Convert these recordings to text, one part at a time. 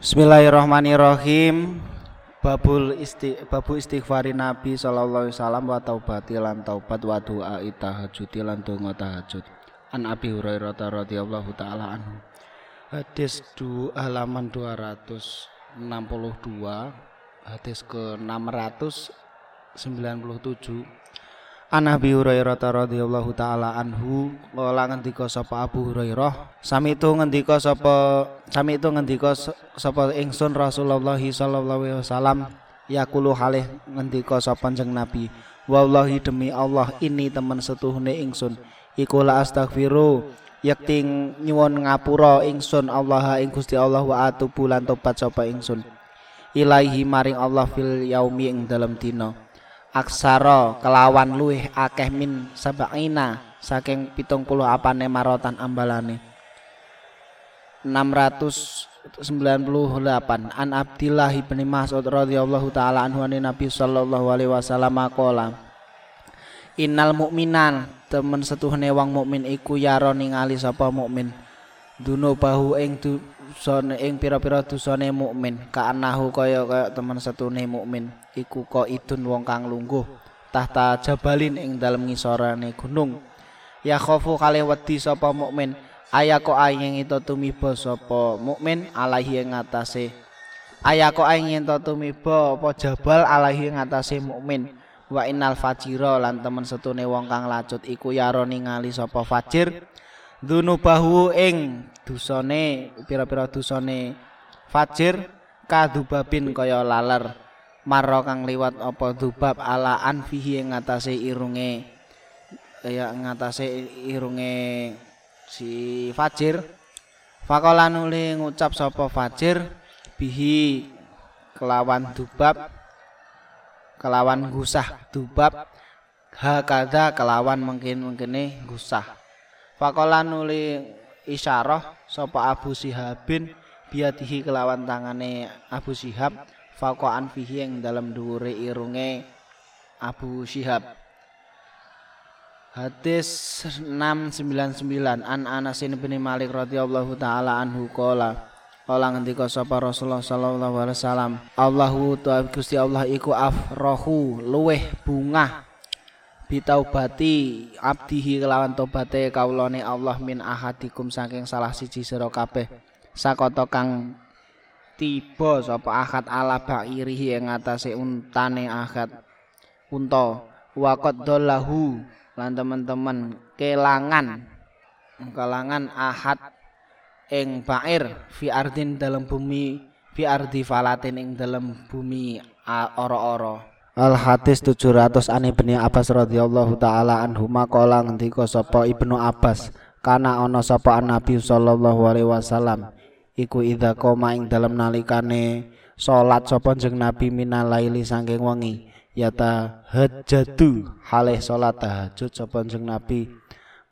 Bismillahirrahmanirrahim. Babul isti babu istighfari Nabi sallallahu alaihi wasallam wa taubati lan taubat wa doa tahajud lan donga tahajud. An Abi Hurairah radhiyallahu taala anhu. Hadis du halaman 262 hadis ke 697 An Abi Hurairah radhiyallahu taala anhu kala ngendika sapa Abu Hurairah. Sami itu ngendika sapa sami itu ngendika sapa ingsun Rasulullah sallallahu alaihi wasallam yaqulu halih ngendika sapa jeneng Nabi wallahi demi Allah ini temen setuhune ingsun. Iku la astaghfiru yakti nyuwun ngapura ingsun Allah ing Gusti Allah wa atubu lan tobat sapa ingsun. Ilaihi maring Allah fil yaumi ing dalam dina aksara kelawan luwih akeh min sabaina saking pitung puluh apane marotan ambalane. 698 an Abdillah bin Mas'ud radhiyallahu taala anhu Nabi sallallahu alaihi wasallam qala Innal mukminan temen setuhne wong mukmin iku yaro ningali sapa mukmin duno bahu ing dosane ing pira-pira dosane mukmin. Kaanahu kaya kaya temen setune mukmin. Iku kok idun wong kang lungguh tahta jabalin ing dalem ngisorane gunung. Ya khofu kalih wedi sapa mukmin. Aya kok ayeng itu tumiba sapa mukmin alaihi ing atase. Aya kok ayeng itu tumiba apa jabal alaihi ing atase mukmin. Wa innal fajira lan temen setune wong kang lacut iku yaro ningali sapa fajir. Dunubahu ing dusane pira-pira dusane fajir kadubabin kaya laler. Marra kang liwat apa dubab ala anfihi ing ngatasé irunge. Kaya ngatasé irunge si fajir. Faqala nuli ngucap sapa fajir bihi kelawan dubab kelawan gusah dubab. Hakada kelawan mungkin mungkine gusah nuli isyarah sapa Abu Sihabin biadihi kelawan tangane Abu Sihab fakoan fihi yang dalam dhuwure irunge Abu Sihab. Hadis 699 an Anas bin Malik radhiyallahu taala anhu qala Kala ngendika sapa Rasulullah sallallahu alaihi wasallam Allahu ta'ala Gusti Allah iku afrahu luweh bungah bitaubati abdihi kelawan tobaté kaulane Allah min ahadikum saking salah siji sira kabeh. Sakoto kang tiba sapa ahad ala ba'irihi ing atase untane ahad unta. Waqad dallahu lan teman-teman kelangan kelangan ahad ing ba'ir fi ardin dalam bumi fi ardi falatin ing dalam bumi ora-ora Al hadis 700 an Ibnu Abbas radhiyallahu taala anhu maqala ngendika sapa Ibnu Abbas kana ana sapa Nabi sallallahu alaihi wasallam iku idza koma ing dalem nalikane salat sapa jeneng Nabi minalaili saking wengi yata hajjatu halih salat tahajud sapa jeneng Nabi.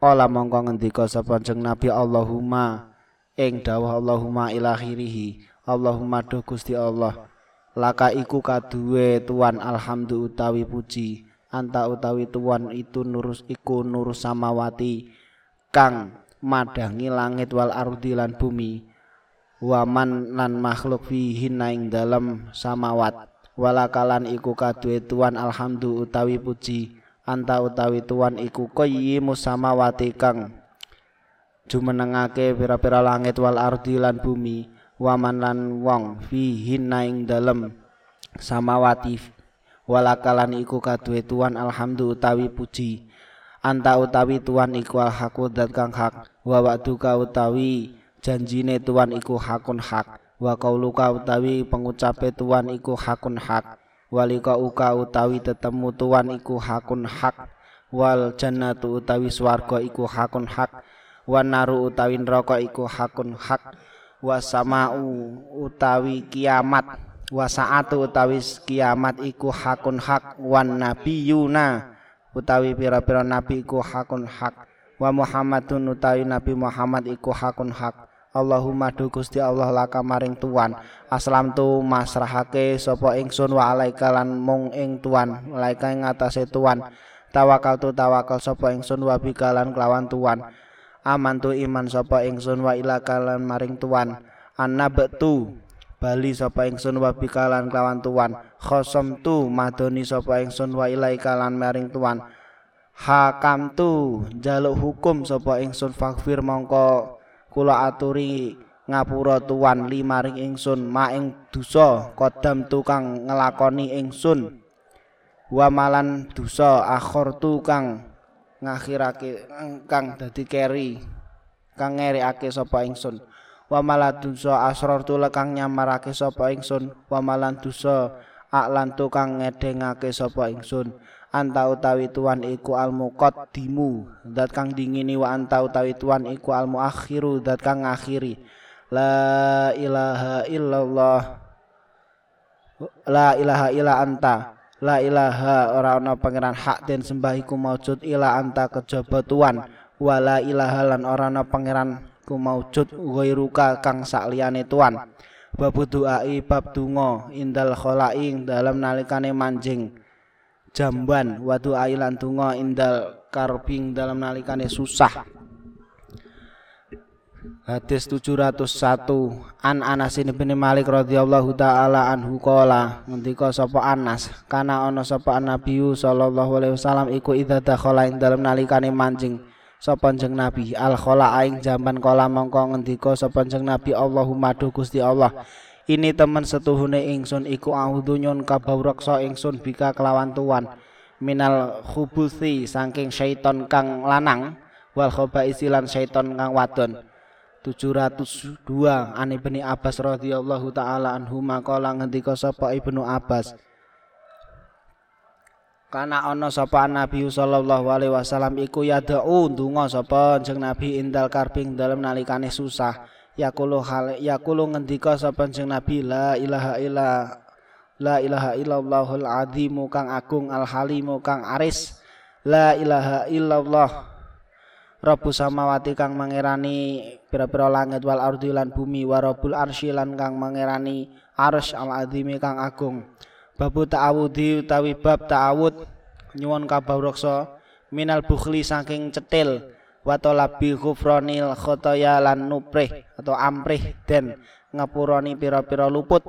Kala mongko ngendika sapa jeneng Nabi Allahumma ing dawuh Allahumma ilakhirihi Allahumma do Gusti Allah laka iku kaduwe tuan alhamdu utawi puji. Anta utawi tuan itu nurus iku nurus samawati. Kang madangi langit wal ardi lan bumi. Waman lan makhluk fihi dalam samawat. Walakalan iku kaduwe tuan alhamdu utawi puji. Anta utawi tuan iku qayyimus samawati kang jumenengake pira-pira langit wal ardi lan bumi waman lan wong fihi ing dalem samawati walakalan iku kaduwe tuan alhamdu utawi puji. Anta utawi tuan iku al haku dat kang hak. Wa waktuka utawi janjine tuan iku hakun hak. Wa kauluka utawi pengucape tuan iku hakun hak. Walika uka utawi tetemu tuan iku hakun hak. Wal jannatu utawi swarga iku hakun hak. Wan naru utawi neraka iku hakun hak wasamau utawi kiamat. Wasaatu utawi kiamat iku hakun hak. Wan nabiyuna utawi pira-pira nabi iku hakun hak. Wa Muhammadun utawi nabi Muhammad iku hakun hak. Allahumma du Gusti Allah laka maring tuan. Aslam tu masrahake sapa ingsun wa alaika lan mung ing tuan. Malaika ing atase tuan. Tawakal tu tawakal sapa ingsun wa bikalan kelawan tuan aman tu iman sapa ingsun wa ila kalan maring tuan. Annabtu bali sapa ingsun wa bikalan kelawan tuan. Khosam tu madoni sapa ingsun wa ilaika lan maring tuan. Hakam tu jaluk hukum sapa ingsun fakfir mongko kula aturi ngapura tuan limaring ingsun. Maing dosa kodam tukang ngelakoni ingsun. Wa malan dosa akhor tukang ngakhirake kang dadi keri kang ngerekake sapa ingsun. Wa malan dosa asror kang nyamarake sapa ingsun. Wa malan dosa aklan tukang ngedengake sapa ingsun. Anta utawi tuan iku al muqaddimu dat kang dingini. Wa anta utawi tuan iku al muakhiru dat kang ngakhiri. La ilaha illallah. La ilaha illa anta la ilaha ora ana pangeran hak den sembah iku maujud ila anta kejaba tuan. Wala ilaha lan ora ana pangeran ku maujud ghairuka kang sakliyane tuan. Bab doai bab donga indal khalaing dalam nalikane manjing. Jamban wadu ailan tungo indal karbing dalam nalikane susah Hadis 701 An Anas bin Malik radhiyallahu taala anhu qala ngendika sapa Anas kana ana sapa Nabi sallallahu alaihi wasallam iku idza dakhala ing dalem nalikane mancing sapa jeneng Nabi. Al khala aing jaman kala mongko ngendika sapa jeneng Nabi Allahumma duh Gusti Allah. Ini teman setuhune ingsun iku audhu nyon kabawraksa ingsun bika kelawan tuan minal khubuthi saking syaiton kang lanang wal khabaisi lan syaiton kang wadon 702 Ani Ibni Abbas radhiyallahu taala anhu maqala ngendika sapa Ibnu Abbas. Kana ana sapa Nabi sallallahu alaihi wasallam iku yad'u ndonga sapa jeneng Nabi indal karbing dalem nalikane susah. Yaqulu hal yaqulu ngendika sapa jeneng Nabi la ilaha illa la ilaha illallahul azimu kang agung al halimu kang aris la ilaha illallah Rabu samawati kang mangerani pira-pira langit wal ardi lan bumi wa rabbul arsy lan kang mangerani arsy al azimi kang agung. Babu ta'awudi utawi bab ta'awud nyuwun kabawraksa minal bukhli saking cetil wa talabi ghufranil khotoya lan nuprih atau amrih den ngapurani pira-pira luput.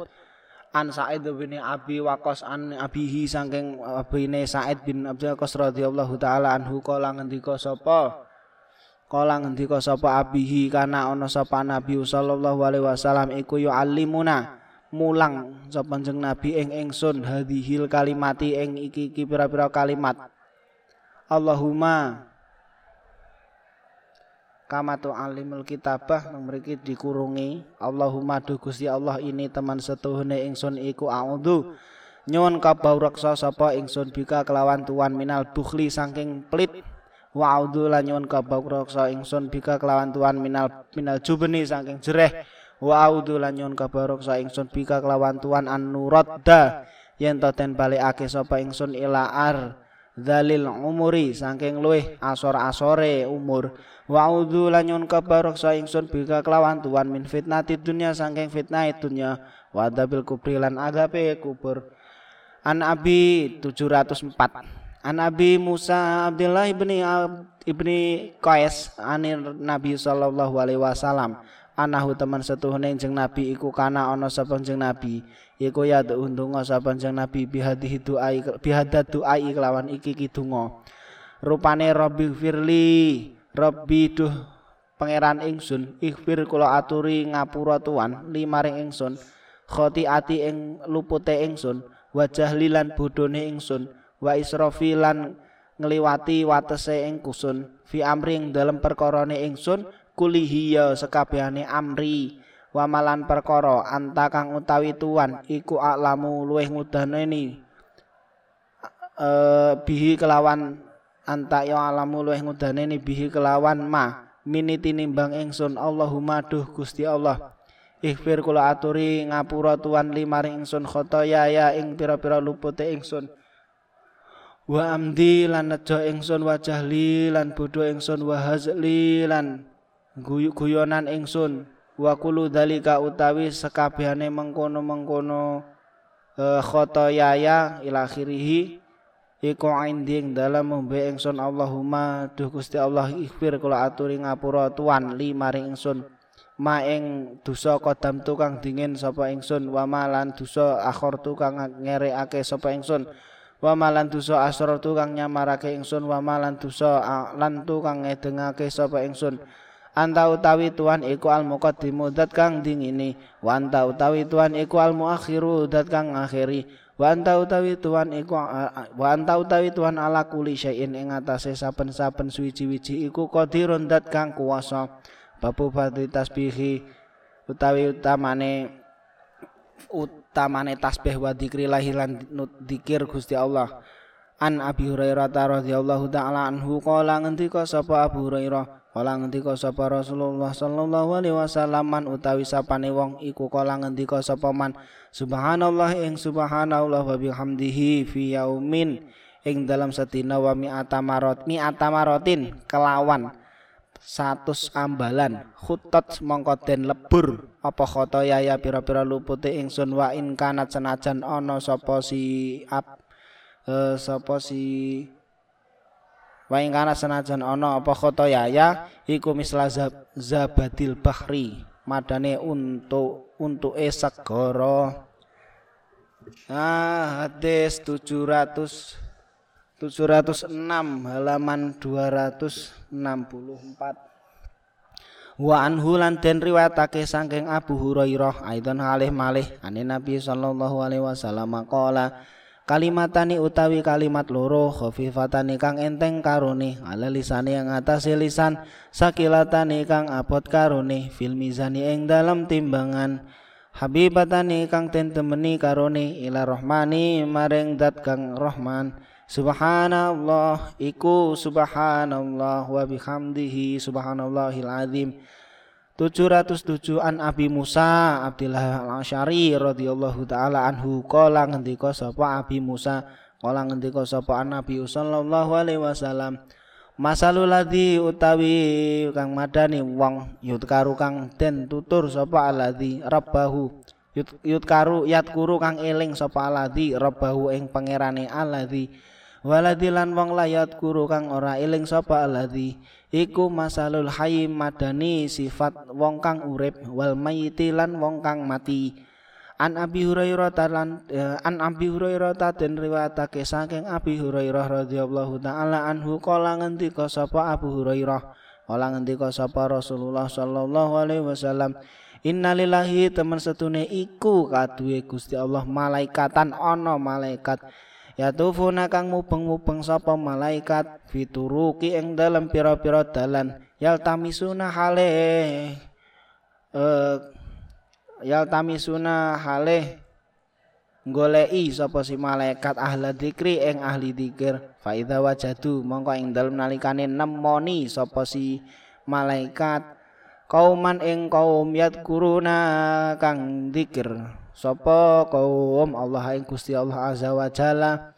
An Sa'id bin Abi Waqqas an abihi saking abine Sa'id bin Abi Waqqas radhiyallahu taala anhu kala ngendika sapa kala ngendika sapa abihi kana ana sapa Nabi sallallahu alaihi wasallam iku yu'allimuna mulang sapa jeneng Nabi ing ingsun hadhil kalimati ing iki-iki pira-pira kalimat. Allahumma kama alimul kitabah nang mriki dikurungi. Allahumma du Gusti Allah ini teman setuhune ingsun iku a'udzu nyuwun kabawraksa sapa ingsun bika kelawan tuan minal bukhli saking pelit wa a'udzu lan nyuwun kabawraksa ingsun bika kelawan tuan minal minal jubni saking jereh. Wa a'udzu lan nyuwun kabawraksa ingsun bika kelawan tuan an nuradda. Yen to den balekake sapa ingsun ila ar dalil umuri saking luweh asor-asore umur. Wa a'udzu lan nyun kabarok sa ingsun bika kelawan tuan min fitnati dunya saking fitnah dunya. Wa adabil kubri lan agape kubur. An abi 704 an abi Musa Abdullah ibni ibni Qais anir Nabi sallallahu alaihi wasallam. Anahu teman setuhune jeng nabi iku kana ana sapa jeng nabi. Iku ya ndonga sapa jeng nabi bihadhi doai bihadat doai kelawan iki ki donga. Rupane rabbi firli rabbi duh pangeran ingsun ikhfir kula aturi ngapura tuan limaring ingsun khoti ati ing lupute ingsun wajah lilan bodone ingsun wa israfi lan ngliwati watese ing kusun. Fi amring dalam perkorone ingsun kulihiya sekabehane amri. Wamalan perkara anta kang utawi tuan iku aklamu luweh ngudaneni e, bihi kelawan anta ya alamu luweh ngudaneni bihi kelawan ma miniti nimbang ingsun. Allahumma duh Gusti Allah. Ikhfir kula aturi ngapura tuan limaring ingsun khotoya ya ing pira-pira lupute ingsun wa amdi lan nejo ingsun wa jahli lan bodho ingsun wa hazli lan guyonan ingsun. Wa kulu dalika utawi sekabehane mengkono mengkono uh, khotoyaya ila akhirih iku inding dalam membe ingsun Allahumma. Duh Gusti Allah ikhfir kula aturi ngapura tuan li maring ingsun. Ma ing dosa kodam tukang dingin sapa ingsun wa malan dosa akhor tukang ngerekake sapa ingsun wa malan dosa asrar tukang nyamarake ingsun wa malan dosa lan tukang ngedengake sapa ingsun. Anta utawi tuan iku al muqaddimu dat kang dingini. Wa anta utawi tuan iku al muakhiru dat kang akhiri. Wa anta utawi tuan iku wa anta utawi tuan ala kuli syai'in ing atase saben-saben suwiji-wiji iku qadirun dat kang kuwasa. Babu fadli tasbihi utawi utamane utamane tasbih wa dzikri lahilan dzikir Gusti Allah. An Abi Hurairah radhiyallahu taala anhu qala ngendika sapa Abu Hurairah? Kala ngendika sapa Rasulullah sallallahu alaihi wasallam man utawi sapane wong iku? Kala ngendika sapa man? Subhanallah ing subhanallah wa bihamdihi fi yaumin ing dalam sedina wa mi'ata marot mi'ata marotin kelawan satus ambalan khutot mongko den lebur apa khoto ya pira-pira lupute ingsun wa in kanat senajan ana sapa si ap uh, sapa si wa in kanat senajan ana apa khoto ya iku misla zab, zabadil bahri madane untuk untuk segara. Ah hadis 700 706 halaman 264 Wa anhu lan den riwayatake saking Abu Hurairah aidon halih malih. Ane Nabi sallallahu alaihi wasallam qala kalimatani utawi kalimat loro khafifatani kang enteng karone ala lisane yang atas lisan sakilatani kang abot karone fil mizani ing dalam timbangan habibatani kang ten temeni karone ila rahmani maring dat kang rahman Subhanallah iku subhanallah wa bihamdihi subhanallahil azim. 707 an Abi Musa Abdullah Al-Asy'ari radhiyallahu taala anhu kala ngendika sapa Abi Musa kala ngendika sapa an Nabi sallallahu alaihi wasallam Masalul ladzi utawi kang madani wong yutkaru kang den tutur sapa aladzi rabbahu yut karu yat kuru kang eling sapa aladzi rabbahu ing pangerane aladzi waladilan wong layat kuru kang ora eling sapa alladzi iku masalul hayy madani sifat wong kang urip wal mayyiti lan wong kang mati. An Abi Hurairah talan eh, an Abi Hurairah den riwayatake saking Abi Hurairah radhiyallahu taala anhu kala ngendika sapa Abu Hurairah? Kala ngendika sapa Rasulullah sallallahu alaihi wasallam? Innalillahi teman setune iku kaduwe Gusti Allah malaikatan ana malaikat Ya tufuna kang mubeng-mubeng sapa malaikat fituruki ing dalam pira-pira dalan. Yaltamisuna hale. Eh yaltamisuna hale. Golei sapa si malaikat ahli dzikri ing ahli dzikir. Fa idza wajadu mongko ing dalem nalikane nemoni sapa si malaikat. Kauman ing kaum yadkuruna kang dzikir sapa kaum Allah ing Gusti Allah azza wa jalla?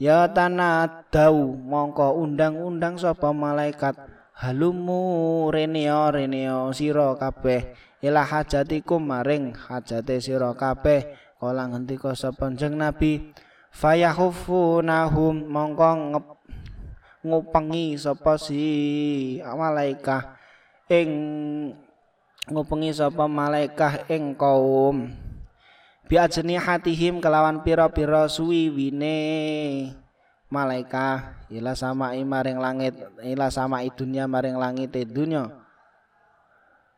Ya tanah dau mongko undang-undang sapa malaikat. Halumu reneo reneo sira kabeh. Ila hajatikum maring hajate sira kabeh. Kala ngendika sapa jeneng nabi fayahufunahum mongko ngupengi sapa si malaikat ing ngupengi sapa malaikat ing kaum biajeni hatihim kelawan pira-pira suwiwine malaika ila sama maring langit ila sama dunya maring langit dunya.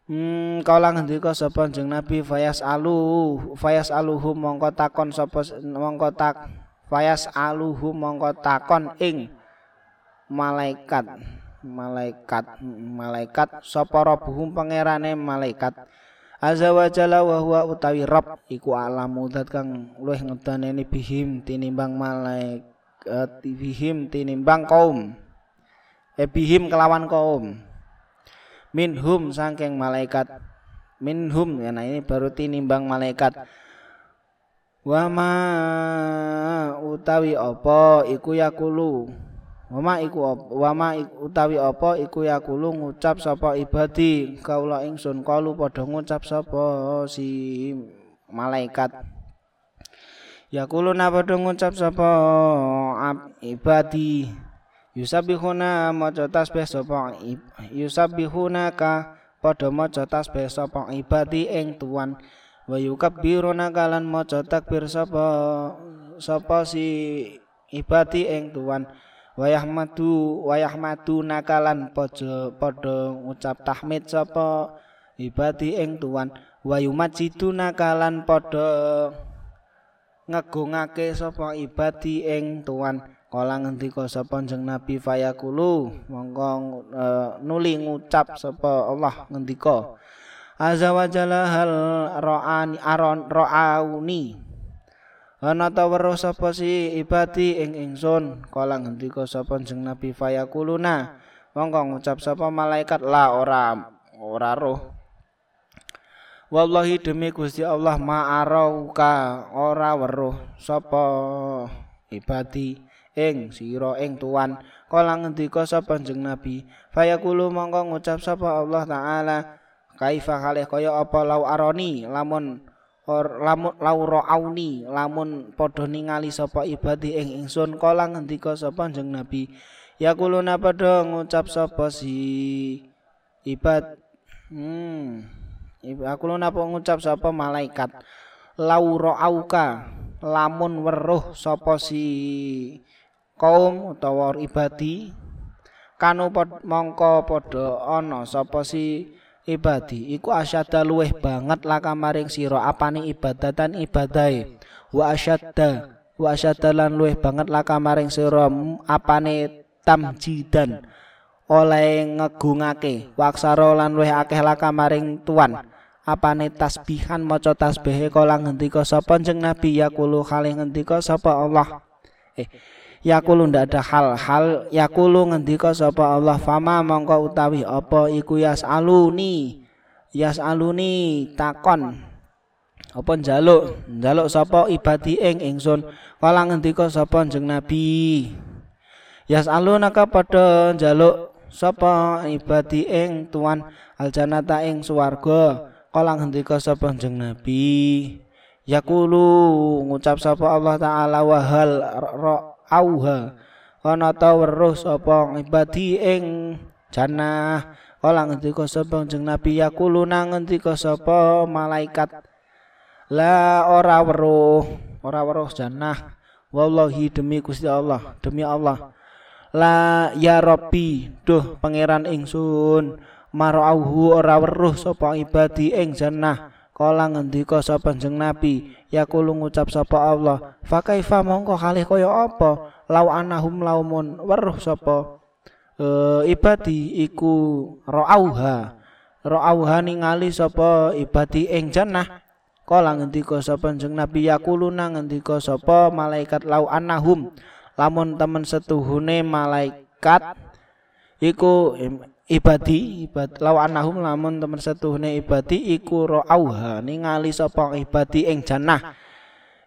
Hmm, kala ngendika sapa jeneng Nabi Fayas alu Fayas aluhum mongko takon sapa mongko tak Fayas aluhum mongko takon ing malaikat. Malaikat malaikat sapa robuhum pangerane malaikat Azza wa jalla wa huwa utawi Rabb. Iku alamu zat kang luwih ngedaneni bihim tinimbang malaikat bihim tinimbang kaum. E bihim kelawan kaum. Minhum saking malaikat. Minhum ya nah ini baru tinimbang malaikat. Wa ma utawi apa? Iku yakulu Wama iku wama utawi apa iku yakulu ngucap sapa ibadi kaula ingsun kalu padha ngucap sapa si malaikat. Yakulu padha ngucap sapa ibadi. Yusabihuna maca tasbih sapa yusabihuna ka padha maca tasbih sapa ibadi ing tuan. Wa yukabbiruna kalan maca takbir sapa sapa si ibadi ing tuan wayahmadu wayahmadu nakalan padha padha ngucap tahmid sapa ibadi ing tuan. Wayumajidu nakalan padha ngegungake sapa ibadi ing tuan. Kala ngendika sapa jeneng Nabi fayakulu mongko uh, nuli ngucap sapa Allah ngendika. Azza wa jalla hal ra'ani aron ra'auni ana ta weruh sapa si ibadi ing ingsun? Kala ngendika sapa jeneng Nabi fayakuluna? Mongko ngucap sapa malaikat. La ora ora roh. Wallahi demi Gusti Allah ma'arauka ora weruh sapa ibadi ing sira ing tuan. Kala ngendika sapa jeneng nabi fayaqulu mongko ngucap sapa Allah taala. Kaifa kalih kaya apa lau aroni? Lamun or lamun lau raauni lamun padha ningali sapa ibadi ing ingsun kala ngendika sapa jeneng nabi? Yaquluna padha ngucap sapa si ibad? Hmm aku napa ngucap sapa malaikat? Lau raauka lamun weruh sapa si kaum utawa ibadi? Kanu mongko padha ana sapa si ibadi. Iku asyadda luweh banget laka maring sira. Apane ibadatan ibadahe? Wa asyadda. Wa asyadda lan luweh banget laka maring sira. Apane tamjidan? Oleh ngegungake. Waksara lan luweh akeh laka maring tuan. Apane tasbihan? Maca tasbihe kala ngendika sapa? Jeneng nabi yaqulu kali ngendika sapa Allah. Eh Yakulu ndak ada hal-hal. Yakulu ngendika sapa Allah fama mongko utawi apa iku yasaluni? Yasaluni takon. Apa njaluk? Njaluk sapa ibadi ing ingsun. Kala ngendika sapa jeng nabi. Yasaluna ka padha njaluk sapa ibadi ing tuan aljanata ing swarga. Kala ngendika sapa jeng nabi. Yakulu ngucap sapa Allah taala wahal auha. Ana ta weruh sapa ibadi ing jannah? Kala ngendika sapa jeneng nabi yakuluna ngendika sapa malaikat? La ora weruh. Ora weruh jannah. Wallahi demi Gusti Allah demi Allah. La ya rabbi. Duh pangeran ingsun. Marauhu ora weruh sapa ibadi ing jannah kala ngendika sapa jeneng nabi yaqulu ngucap sapa Allah fa kaifa mongko kalih kaya apa? Lau anahum laumun weruh sapa? E, ibadi iku ra'auha. Ra'auha ningali sapa ibadi ing jannah. Kala ngendika sapa jeneng nabi yaquluna ngendika sapa malaikat lau anahum? Lamun temen setuhune malaikat iku ibadi. Ibad law anahum lamun temen setuhne ibadi iku ra'auha ningali sapa ibadi ing jannah.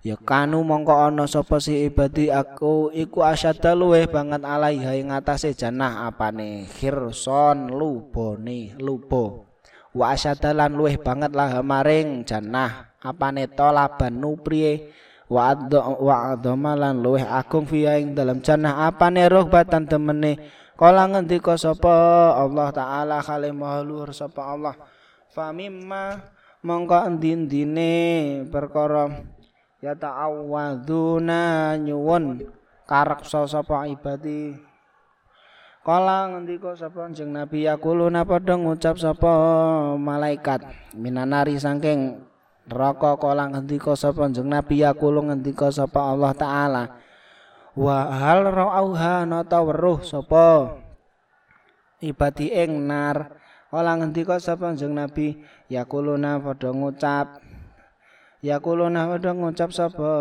Ya kanu mongko ana sapa si ibadi aku iku asyadda luweh banget alaiha ing atase jannah apane khirson lubone lubo. Wa asyadda lan luweh banget lah maring jannah apane tolaban nupriye wa adha wa adhama lan luweh agung fiya ing dalam jannah apane roh batan temene Kala ngendika sapa Allah taala kale mahlur sapa Allah fa mimma mongko endi-endine perkara ya ta'awwaduna nyuwun kareksa sapa ibadi? Kala ngendika sapa jeneng Nabi yakuluna padha ngucap sapa malaikat minanari saking neraka. Kala ngendika sapa jeneng Nabi yakulu ngendika sapa Allah taala wa hal ra'auha nata weruh sapa? Ibadi ing nar. Kala ngendika sapa jeneng nabi? Yakuluna padha ngucap. Yakuluna padha ngucap sapa?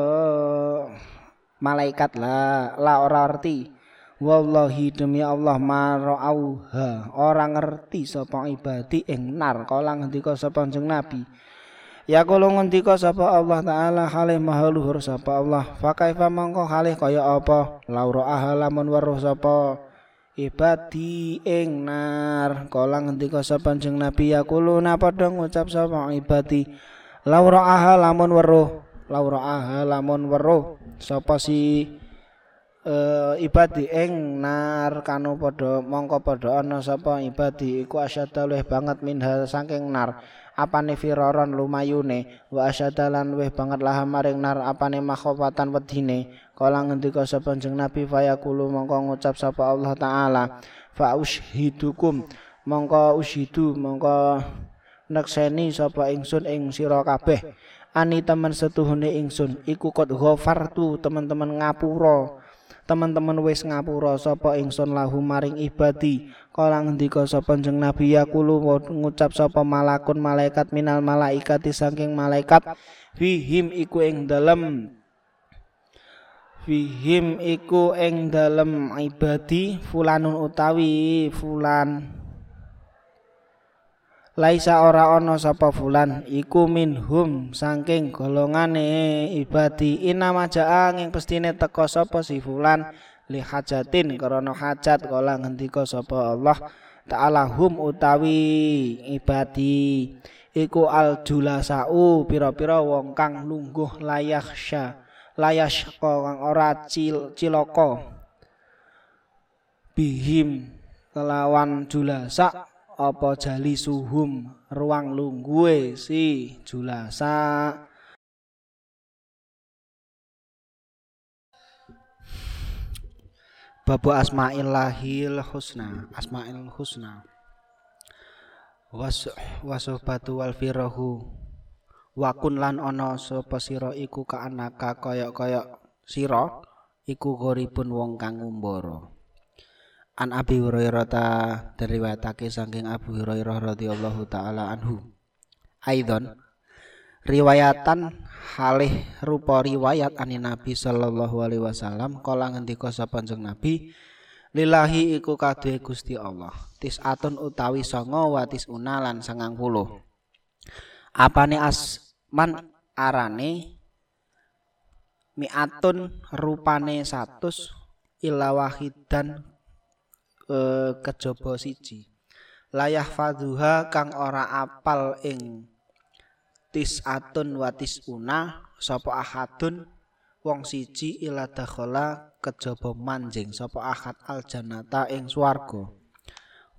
Malaikat la la ora arti wallahi demi Allah ma ra'auha. Ora ngerti sapa ibadi ing nar. Kala ngendika sapa jeneng nabi Ya kulo ngendika sapa Allah taala halih maha luhur sapa Allah. Fa kaifa mangko halih kaya apa? Laura ahalamun weruh sapa? Ibadi ing nar. Kala ngendika sapa jeneng nabi ya kulo napa dong ngucap sapa ibadi? Laura ahalamun weruh. Laura ahalamun weruh sapa si uh, ibadi ing nar? Kanu padha mongko padha ana sapa ibadi? Iku asyadda luwih banget minha saking nar apane firaron lumayune wa asyadda lan luwih banget lah maring nar apane makhofatan wedine kala ngendika sapa jeneng nabi fayaqulu mongko ngucap sapa Allah taala fa ushidukum mongko ushidu mongko nekseni sapa ingsun ing sira kabeh. Ani teman setuhune ingsun iku kot ghafartu teman-teman ngapura. Teman-teman wis ngapura sapa ingsun lahu maring ibadi kala ngendika sapa jeneng nabi yaqulu ngucap sapa malakun malaikat minal malaikati saking malaikat fihim iku ing dalem fihim iku ing dalem ibadi fulanun utawi fulan. Laisa ora ana sapa fulan iku minhum saking golongane ibadi. Ina majaa ing pestine teka sapa si fulan li hajatin krana hajat kala ngendika sapa Allah taala hum utawi ibadi. Iku al julasau pira-pira wong kang lungguh layakhsya layashqa kang ora cil cilaka. Bihim kelawan julasa apa jali suhum ruang lungguhe si julasa Babu asma'illahil husna asma'il husna. Was wasobatu wal firahu. Wakun lan ana sapa sira iku kaanaka kaya-kaya sira iku goripun wong kang ngumbara An Abi Hurairah ta diriwayatake saking Abu Hurairah radhiyallahu taala anhu. Aidon riwayatan halih rupa riwayat ani Nabi sallallahu alaihi wasallam kala ngendika sapa Nabi lillahi iku kadhe Gusti Allah tisatun utawi songo watis unalan sangang puluh. Apane asman arane miatun rupane satus ila wahidan Eh, kejaba siji. Layah fadhuha kang ora apal ing tisatun wa tisuna sapa ahadun? Wong siji ila dakhala kejaba manjing sapa ahad aljannata ing swarga?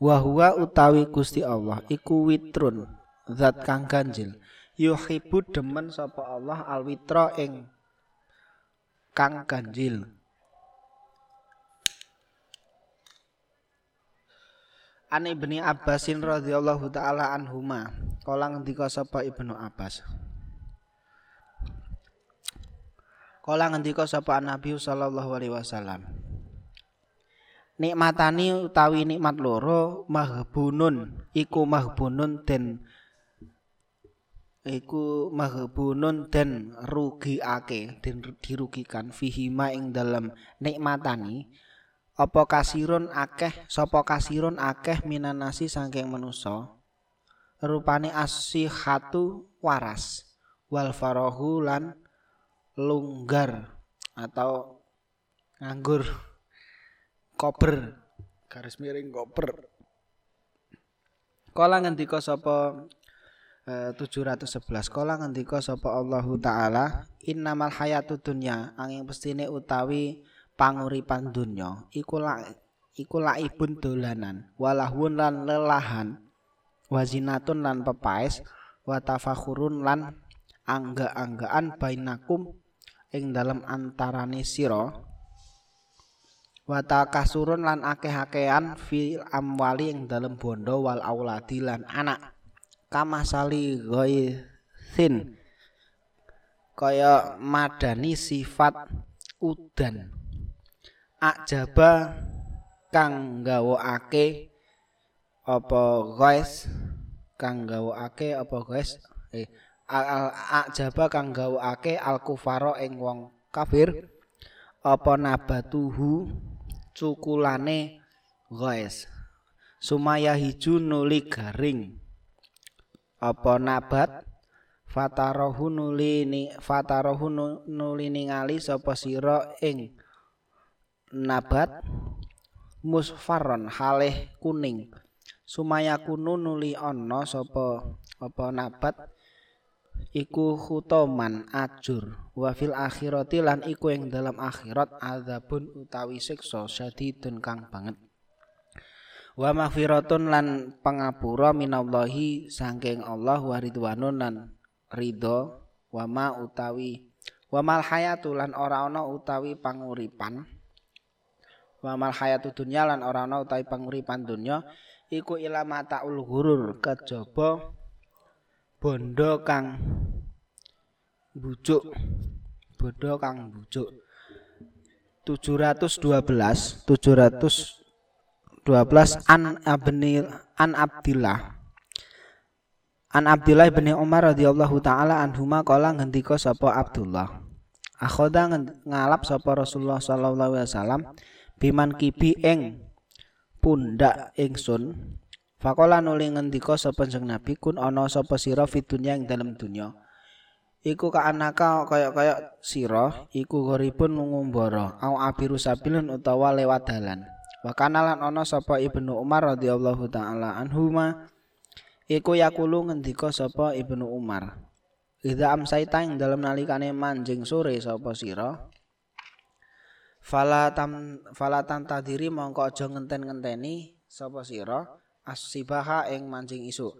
Wa huwa utawi Gusti Allah iku witrun zat kang ganjil. Yuhibbu demen sapa Allah alwitra ing kang ganjil An Ibni Abbasin radhiyallahu taala anhuma. Kala ngendika sapa Ibnu Abbas. Kala ngendika sapa Nabi sallallahu alaihi wasallam. Nikmatani utawi nikmat loro mahbunun iku mahbunun den iku mahbunun den rugiake den dirugikan fihima ing dalam nikmatani apa kasirun akeh sapa kasirun akeh minanasi saking manusa? Rupane asihatu waras wal farahu lan lunggar atau nganggur koper garis miring koper kala ngendika sapa e, 711 kala ngendika sapa Allahu taala innamal hayatu dunya angin pestine utawi panguripan dunya iku la iku laibun dolanan walahun lan lelahan wazinatun lan pepaes wa tafakhurun lan angga-anggaan bainakum ing dalam antarane sira wa takasurun lan akeh-akehan fil amwali ing dalam bondo wal auladi lan anak. Kama sali ghaithin kaya madani sifat udan ajaba kang gawokake apa guys kang gawokake apa guys eh ajaba kang gawokake al kufaro ing wong kafir. Apa nabatuhu cukulane guys sumaya hiju nuli garing. Apa nabat? Fatarohu nuli ni fatarohu nuli ningali sapa sira ing nabat musfarron haleh kuning. Sumaya kunu nuli ana sapa apa nabat? Iku khutoman ajur. Wa fil akhirati lan iku ing dalam akhirat azabun utawi siksa syadidun kang banget. Wa maghfiratun lan pangapura minallahi saking Allah wa ridwanun lan ridho wa ma utawi wa mal hayatu lan ora utawi panguripan wa mal hayatu dunya lan ora ana utawi panguripan dunya iku ilama taul ghurur kejaba bondo kang bujuk bondo kang bujuk. 712 712 an abni an Abdillah. An Abdillah bin Umar radhiyallahu taala anhuma kala ngendika sapa Abdullah. Akhoda ngalap sapa Rasulullah sallallahu alaihi wasallam biman kibi ing pundak ingsun Fakola nuli ngendika sapa jeneng Nabi kun ana sapa sira fid dunya ing dalem dunya. Iku ka anaka kaya-kaya sira iku goripun ngumbara au abiru sabilun utawa lewat dalan. Wa kana lan ana sapa Ibnu Umar radhiyallahu taala anhuma iku yakulu ngendika sapa Ibnu Umar. Idza amsaita ing dalem nalikane manjing sore sapa sira Fala tam fala tadiri mongko aja ngenten-ngenteni sapa sira? Asibaha ing mancing isuk.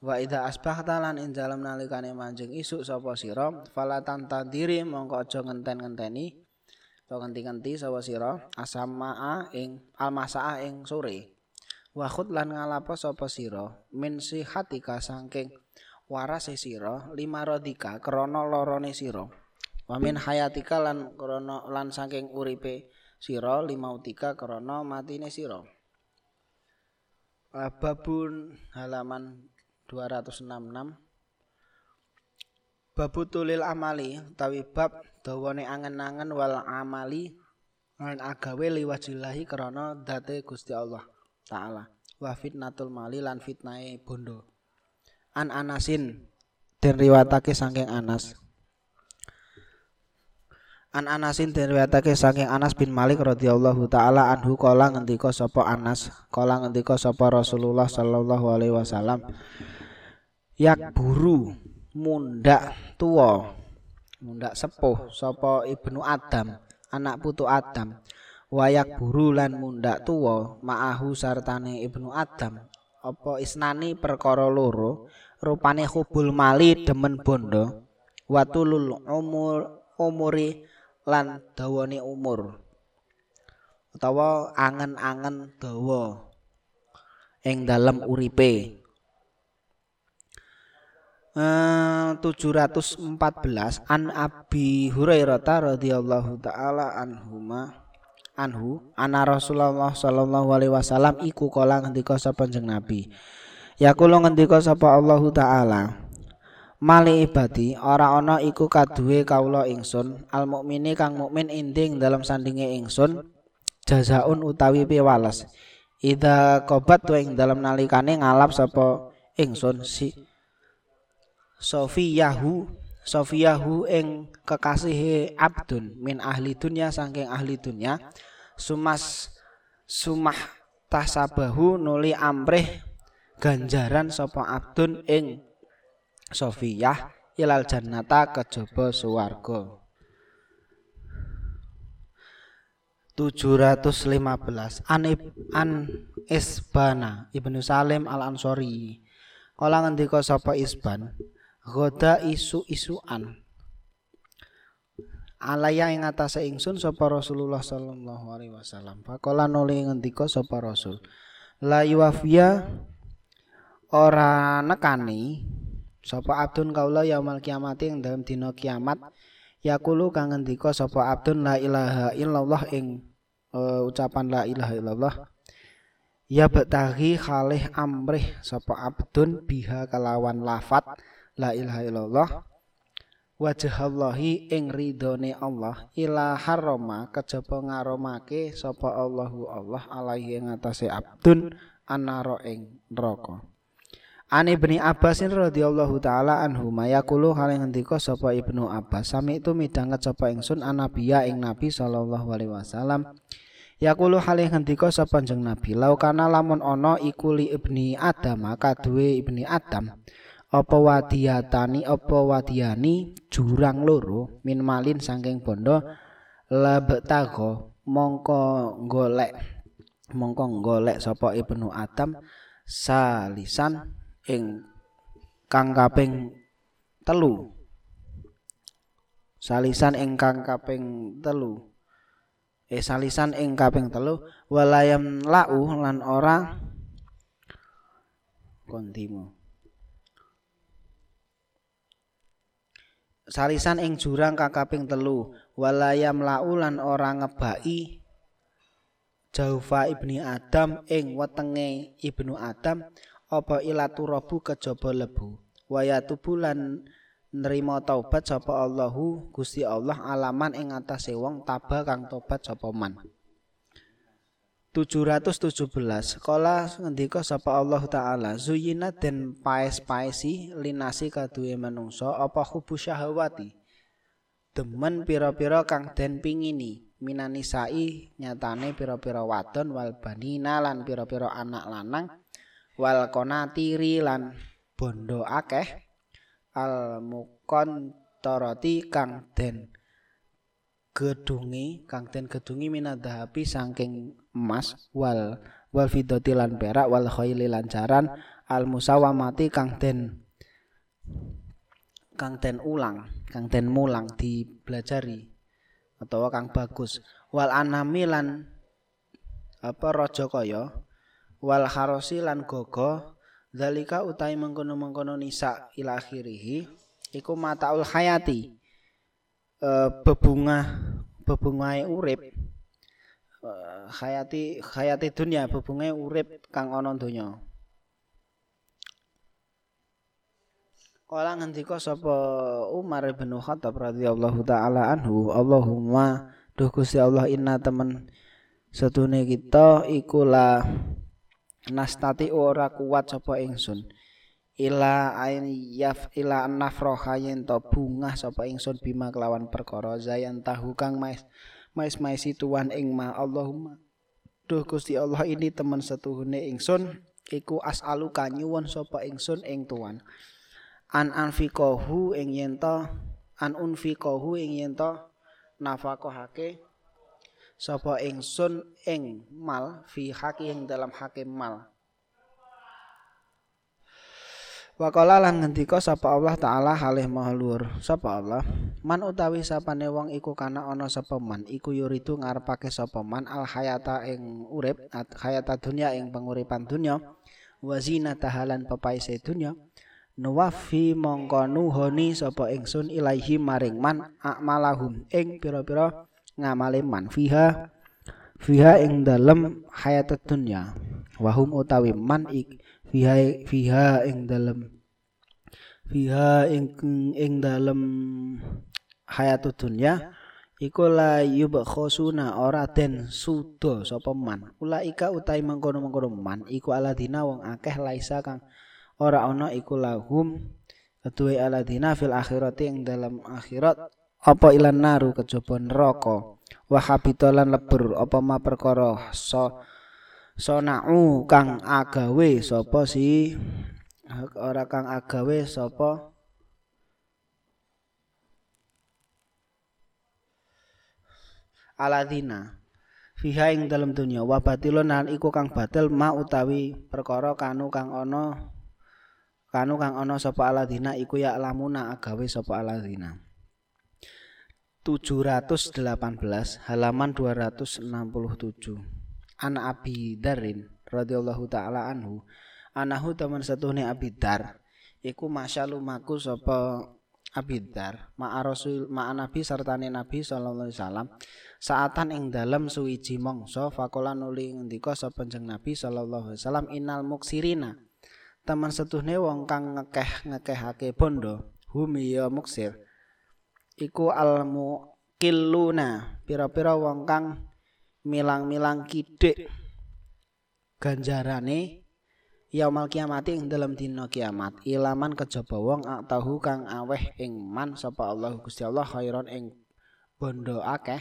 Wa idza asbahta lan ing dalem nalikane mancing isuk sapa sira? Fala tantadiri mongko aja ngenten-ngenteni. To ngenti-ngenti sapa sira? Asamaa ing almasaa ing sore. Wa khut lan ngalapo sapa sira? Min sihatika saking warase sira lima rodika krana lorone sira wa min hayatika lan krana lan saking uripe sira limautika krana matine sira. Uh, babun halaman 266 babu tulil amali tawi bab dawane angen-angen wal amali lan agawe liwajillahi krana date Gusti Allah taala. Wa fitnatul mali lan fitnahe bondo. An anasin den riwatake saking Anas An Anasin diriwayatake saking Anas bin Malik radhiyallahu taala anhu kala ngendika sapa Anas kala ngendika sapa Rasulullah sallallahu alaihi wasallam yak buru mundak tua mundak sepuh sapa Ibnu Adam anak putu Adam. Wayak buru lan mundak tua ma'ahu sartane Ibnu Adam. Apa isnani perkara loro rupane hubul mali demen bondo. Watulul umur umuri lan dawane umur. Utawa angen-angen dawa ing dalam uripe. Uh, 714 an Abi Hurairah radhiyallahu taala anhuma anhu ana Rasulullah sallallahu alaihi wasallam iku kala ngendika sapa Nabi. Yaqulu ngendika sapa Allahu taala Mali ibadi ora ana iku kaduwe kawula ingsun. Al mukmini kang mukmin inding dalam sandinge ingsun jazaun utawi piwales. Ida kobat ing dalam nalikane ngalap sapa ingsun si Sofiyahu Sofiyahu ing kekasihe abdun min ahli dunya saking ahli dunya. Sumas sumah tasabahu nuli amrih ganjaran sapa abdun ing Sofiyah ilal jannata kejaba suwarga. 715 an an Isbana Ibnu Salim Al Ansori kala ngendika sapa Isban goda isu isuan alaya ing atase ingsun sapa Rasulullah sallallahu alaihi wasallam. Faqala nuli ngendika sapa Rasul la yuwafia ora nekani Sapa abdun kaula yaumal kiamati ing dalam dina kiamat? Yaqulu kang ngendika sapa abdun la ilaha illallah ing uh, ucapan la ilaha illallah. Ya betaghi khalih amrih sapa abdun biha kalawan lafat la ilaha illallah. Wajahallahi ing ridhone Allah ila harrama kejaba ngaromake sapa Allahu Allah alaihi ing atase abdun anara ing neraka Ani Ibni Abbasin radhiyallahu taala anhu mayakulu hal yang ngendika sapa Ibnu Abbas. Sami itu midanget sapa ingsun anabiya ing Nabi sallallahu alaihi wasallam. Yakulu hal yang ngendika sapa jeng Nabi lau kana lamun ana iku li Ibni Adam kaduwe Ibni Adam. Apa wadiyatani apa wadiyani jurang loro min malin saking bondo labetago mongko golek mongko golek sapa ibnu adam salisan ing kang kaping telu. Salisan ingkang kaping telu. Eh salisan ing kaping telu walayam lau lan ora kontimu. Salisan ing jurang kakaping telu walayam laulan ora ngebaki jaufa ibni adam ing wetenge ibnu adam apa ilaturabu kejaba lebu? Wayatu bulan nerima taubat sapa Allahu? Gusti Allah alaman ing atase wong taba kang tobat sapa man? 717 sekolah ngendika sapa Allah taala zuyina den paes-paesi linasi kaduwe manungsa apa hubu syahwati? Demen pira-pira kang den pingini minani sai nyatane pira-pira wadon wal banina lan pira-pira anak lanang wal konatiri lan bondo akeh al mukon toroti kang den gedungi kang den gedungi minadahapi saking emas wal wal fidoti lan perak wal khaili lan jaran al musawamati kang den kang den ulang kang den mulang dibelajari atau kang bagus. Wal anami lan apa raja kaya wal harosi lan gogo dalika utai mengkono-mengkono nisa ila akhirih iku mataul hayati uh, bebungah bebungahe urip. Uh, hayati hayati dunia bebungahe urip kang ana donya. Kala ngendika sapa Umar bin Khattab radhiyallahu taala anhu Allahumma duh Gusti Allah inna temen setune kita iku la nastati ora kuat sapa ingsun. Ila ain yaf ila nafroha yen to bungah sapa ingsun bima kelawan perkara zayan tahu kang mais mais mais tuan ing ma Allahumma. Duh Gusti Allah ini teman setuhune ingsun iku as'alu kanyuwun sapa ingsun ing tuan. An anfiqahu ing yen to an unfiqahu ing yen to nafaqahake sapa ingsun ing mal fi haki ing dalam hakim mal. Waqala lan ngendika sapa Allah taala halih mahlur sapa Allah man utawi sapane wong iku kana ana sapa man iku yuridu ngarepake sapa man al hayata ing urip hayata dunya ing penguripan dunya wa zinatahalan pepaise dunya nuwafi mongko nuhoni sapa ingsun ilaihi maring man akmalahum ing pira-pira ngamale man fiha fiha ing dalem hayat dunya. Wahum utawi man ik fiha fiha ing dalem fiha ing ing dalem hayat dunya iku la yubkhosuna ora den sudo sapa man. Ulaika utai mengkono-mengkono man iku aladina wong akeh laisa kang ora ana iku lahum ketuwe aladina fil akhirati ing dalam akhirat apa ilan naru kejaba neraka? Wa habitalan lebur apa ma perkara so sonau kang agawe sapa si? Ora kang agawe sapa? Aladina. Fiha ing dalam dunya wa batilun lan iku kang batil ma utawi perkara kanu kang ana kanu kang ana sapa aladina iku ya lamuna agawe sapa aladina 718 halaman 267 Ana Abi Darin radhiyallahu taala anhu anahu teman nih Abi Dar. Iku masyalu maku sapa Abi Dar ma'a Rasul ma'a Nabi sertane Nabi sallallahu alaihi wasallam. Saatan ing dalem suwiji mangsa faqala nuli ngendika sapa jeneng Nabi sallallahu alaihi wasallam innal muksirina. Teman setuhne wong kang ngekeh ngekehake bondo hum ya muksir iku almu kiluna pira-pira wong kang milang-milang kidik ganjarane yaumul kiamat ing dalam dina kiamat. Ilaman kejaba wong tahu kang aweh ing man sapa Allah Gusti Allah khairon ing bondo akeh.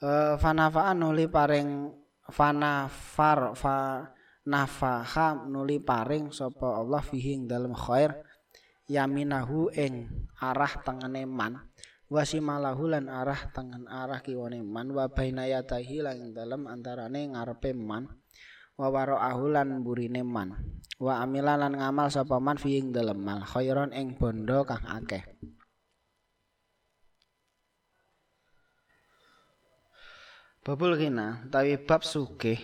E, fanafaan nuli paring fanafar fa nafaha nuli paring sapa Allah fihi ing dalem khair yaminahu ing arah tengene man. Wasimalahu lan arah tengen arah kiwane man. Wa baina yatahi lan dalem antarane ngarepe man. Wa waraahu lan burine man. Wa amila lan ngamal sapa man fi ing dalem mal khairon ing bondo kang akeh. Babul ghina utawi bab sugih.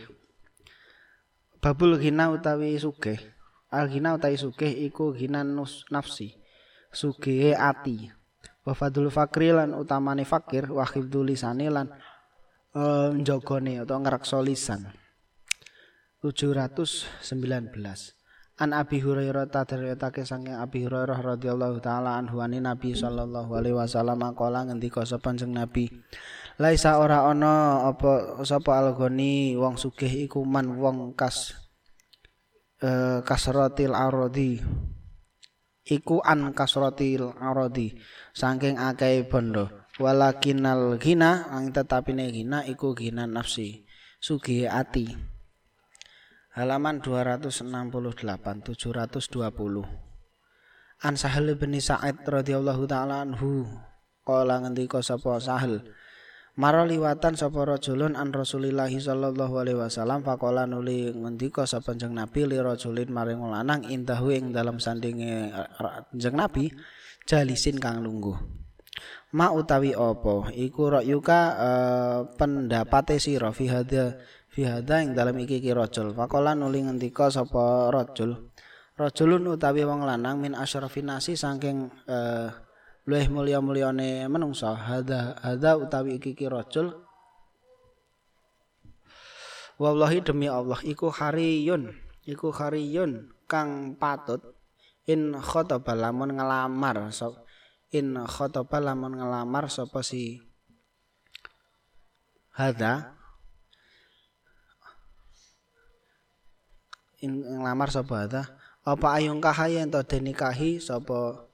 Babul ghina utawi sugih Al ghina utawi sugih iku ghina nafsi. Sugihe ati. Wa fadul fakri lan utamane fakir Wa khibdu lisani lan uh, Njogone atau ngerakso lisan. 719 An Abi Hurairah tadriyatake saking Abi Hurairah radhiyallahu taala anhu Nabi sallallahu alaihi wasallam kala ngendika sapa Nabi Laisa ora ana apa sapa algoni wong sugih iku man wong kas eh, kasratil aradi. Iku an kasratil aradi. Saking akeh bondo walakinal gina ang tetapine gina iku gina nafsi. Sugih ati. Halaman 268 720 An Sahal bin Sa'id radhiyallahu taala anhu kala ngendika sapa Sahal Maro liwatan sapa rajulun an Rasulillah sallallahu alaihi wasallam faqala nuli ngendika sapa jeneng Nabi li rajulin maring lanang indahu ing dalam sandinge jeneng Nabi jalisin kang lungguh. Ma utawi apa iku yuka uh, pendapate sira fi hadza fi hadza ing dalam iki ki rajul. Faqala nuli ngendika sapa rajul. Rajulun utawi wong lanang min asyrafin nasi saking uh, luwih mulya-mulyane menungsa hada hada utawi iki ki rajul. Wallahi demi Allah iku hariyun iku hariyun kang patut. In khataba lamun ngelamar so, in khataba lamun ngelamar sapa si? Hada in ngelamar sapa hada apa ayung kahayen to denikahi sapa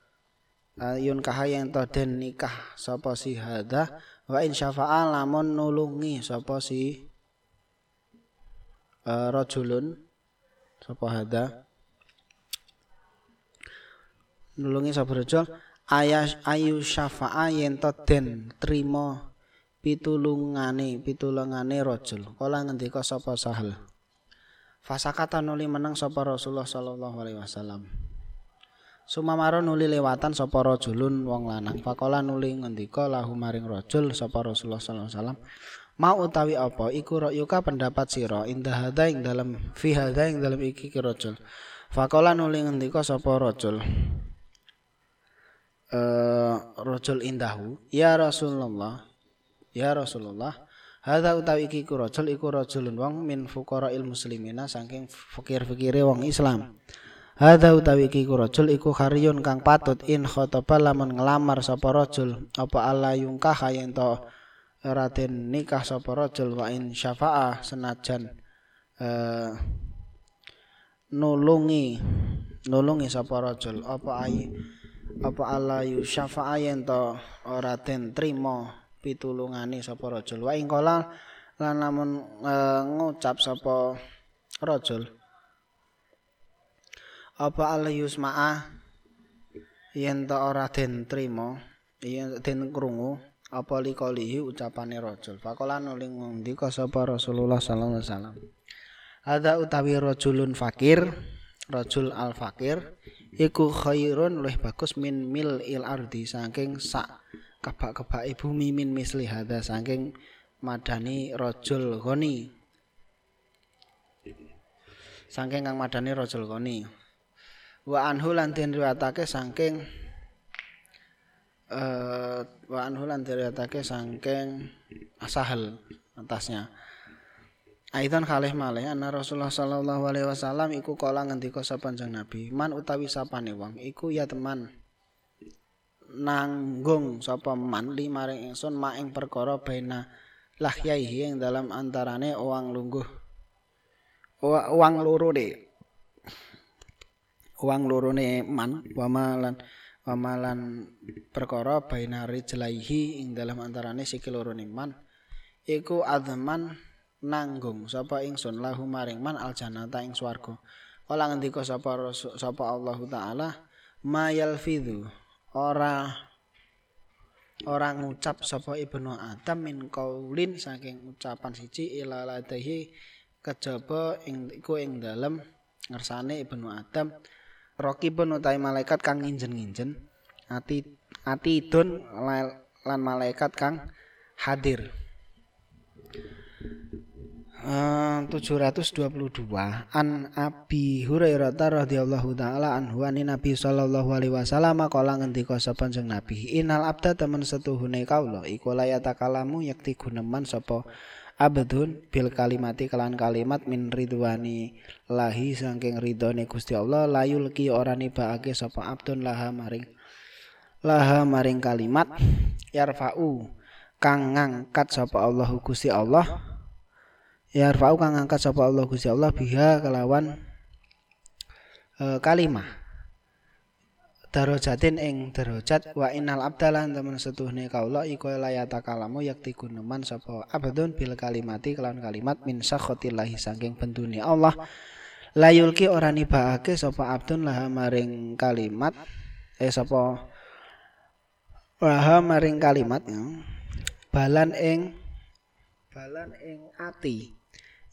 ayun kahayang to den nikah sapa si hada wa in syafa'a lamun nulungi sapa si uh, rajulun sapa hada nulungi sapa rajul? Ayas ayu syafa'a yen to den trima pitulungane pitulungane rajul. Kala ngendika sapa sahal? Fasakata nuli meneng sapa Rasulullah sallallahu alaihi wasallam Sumamaro nuli lewatan sapa rajulun wong lanang. Faqala nuli ngendika lahu maring rajul sapa Rasulullah sallallahu alaihi wasallam. Mau utawi apa iku ra'yuka pendapat sira indah hadza ing dalam fi hadza ing dalam iki ki rajul. Faqala nuli ngendika sapa rajul. Eh rajul indahu ya Rasulullah ya Rasulullah Hadza utawi iki ku rajul iku rajulun wong min fuqara'il muslimina saking fakir-fakire wong Islam. Hadza utawi iki rajul iku kharyun kang patut in khataba lamun ngelamar sapa rajul. Apa Allah yungkah yen to? Raden nikah sapa rajul wa in syafa'a senajan uh, nulungi nulungi sapa rajul. Apa ai apa Allah yu syafa'a yen to? Ora den trima pitulungane sapa rajul. Wa ing lan lamun uh, ngucap sapa rajul apa al yusma'a yen ta ora den trima yen den krungu apa likolihi ucapane rajul? Faqala nuling ndika sapa Rasulullah sallallahu alaihi wasallam? Ada utawi rajulun fakir rajul al fakir iku khairun luwih bagus min mil il ardi saking sak kebak-kebak bumi min misli. Hadza saking madani rajul ghani. Saking kang madani rajul ghani wa anhu lan den riwayatake saking uh, wa anhu lan riwayatake saking sahal atasnya. Aidan khalih malih anna Rasulullah sallallahu alaihi wasallam iku kala ngendika sapa Nabi man utawi sapane wong iku ya teman nanggung sapa man li maring ingsun ma ing perkara bena lahyaihi ing dalam antarane uang lungguh uang loro de uang lorone man wamalan wamalan perkara bainari jelaihi ing dalam antarane sikil lorone man iku adman nanggung sapa ingsun lahu maring man aljannata ing swarga. Kala ngendika sapa sapa Allah taala mayal fidu ora ora ngucap sapa ibnu adam min kaulin saking ucapan siji ila ladahi kejaba ing iku ing dalem ngersane ibnu adam raqibun utahe malaikat kang nginjen-nginjen. Ati ati idun lan malaikat kang hadir. Uh, 722 an Abi Hurairah radhiyallahu taala anhu an Nabi sallallahu alaihi wasallam kala ngendika sapa jeng Nabi Innal abda temen setuhune kaula iku layata kalamu yakti guneman sapa abdun bil kalimati kelan kalimat min ridwani lahi saking ridhone Gusti Allah layul ki ora nibake sapa abdun laha maring laha maring kalimat yarfa'u kang ngangkat sapa Allah Gusti Allah. Ya rfa'u kang ngangkat sapa Allah Gusti Allah biha kelawan e, kalimah darajatin ing darajat wa innal abdalan temen setuhne kaula iku layata kalamu yakti guneman sapa abdun bil kalimati kelawan kalimat min sakhotillahi saking bendune Allah. Layulki ora nibaake sapa abdun laha maring kalimat eh sapa laha maring kalimat balan ing balan ing ati.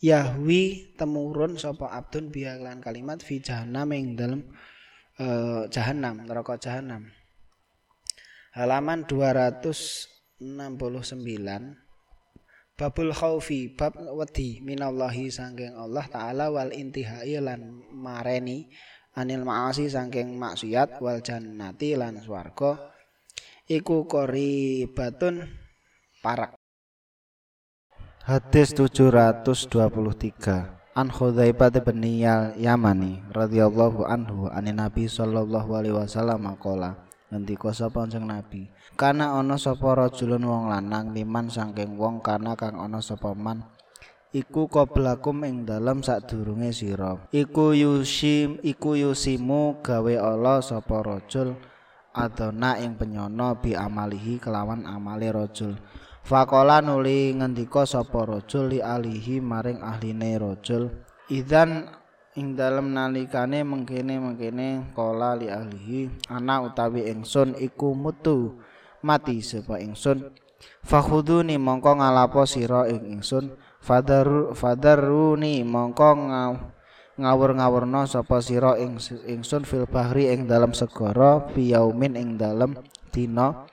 Yahwi temurun sapa abdun biha kalimat fi jahannam ing dalem uh, jahanam neraka jahanam halaman 269 babul khaufi bab wedi minallahi sangking Allah taala wal intihai lan mareni anil maasi sangking maksiat wal jannati lan swarga. Iku kori batun parak. Hadis 723 An Khudzaifah bin Yamani radhiyallahu anhu an Nabi sallallahu alaihi wasallam maqala ngendika sapa kanjeng Nabi? Kana ana sapa rajulun wong lanang miman saking wong kana kang ana sapa man? Iku qablakum ing dalem sadurunge sira. Iku yusim iku yusimu gawe Allah sapa rajul adona ing penyono bi amalihi kelawan amale rajul Fakola nuli ngendika sapa rajul li alihi maring ahline rajul. Idzan ing dalem nalikane mengkene-mengkene kola li ahlihi ana utawi ingsun iku mutu mati sapa ingsun. Fakhuduni mongko ngalapo sira ing ingsun. Fadaru fadaruni mongko ngaw ngawur-ngawurna sapa sira ing ingsun fil bahri ing dalem segara biyaumin ing dalem dina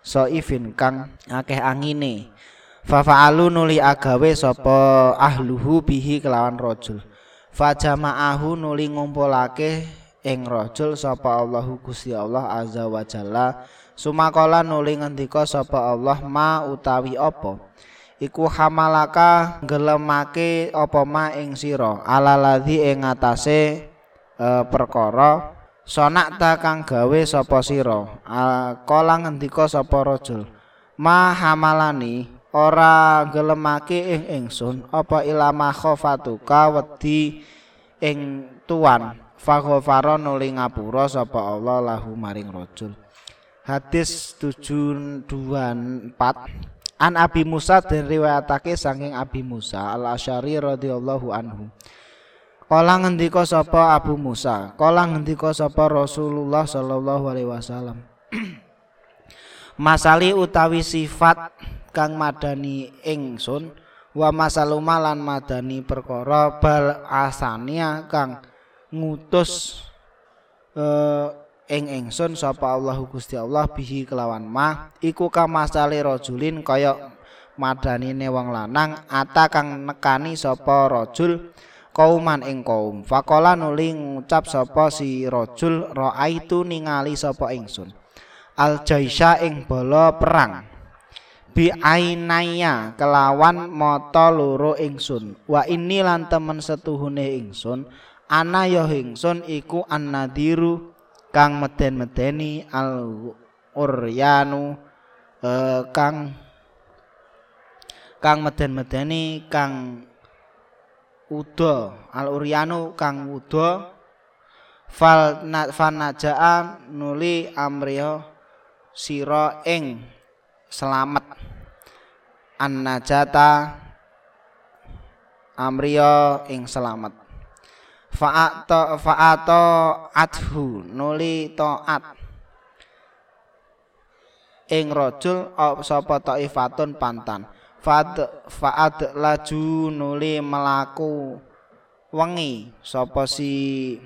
soifin kang akeh angine. Fafa'alu nuli agawe sapa ahluhu bihi kelawan rajul. Fajama'ahu nuli ngumpulake ing rajul sapa Allahu Gusti Allah azza wa jalla. Sumakola nuli ngendika sapa Allah ma utawi apa? Iku hamalaka gelemake apa ma ing sira? Alaladzi ing atase e, perkara sonak ta kang gawe sapa sira? Kala ngendika sapa rajul? Ma hamalani ora gelemake ing ingsun apa ilama khofatuka wedi ing tuan? Faghfara nuli ngapura sapa Allah lahu maring rajul. Hadis 724 An Abi Musa dan riwayatake saking Abi Musa al Asyari radhiyallahu anhu Kala ngendika sapa Abu Musa, kala ngendika sapa Rasulullah sallallahu alaihi wasallam. Masali utawi sifat kang madani ingsun wa masaluma lan madani perkara bal asania kang ngutus uh, ing ingsun sapa Allahu Gusti Allah bihi kelawan ma iku kamasale rajulin kaya madanine wong lanang ata kang nekani sapa rajul kauman ing kaum. Faqala nuli ngucap sapa si rajul raaitu ningali sapa ingsun? Al jaisha ing bala perang. Bi ainaya kelawan mata loro ingsun. Wa ini lan temen setuhune ingsun. Ana ya ingsun iku annadiru kang meden-medeni al uryanu eh, kang kang meden-medeni kang uda al uryanu kang uda fal fanajaa nuli amriya sira ing selamat. An najata amriya ing selamat. Fa'ato fa'ato adhu nuli taat. Ing rajul sapa taifatun pantan fad faad laju nuli melaku wengi sapa si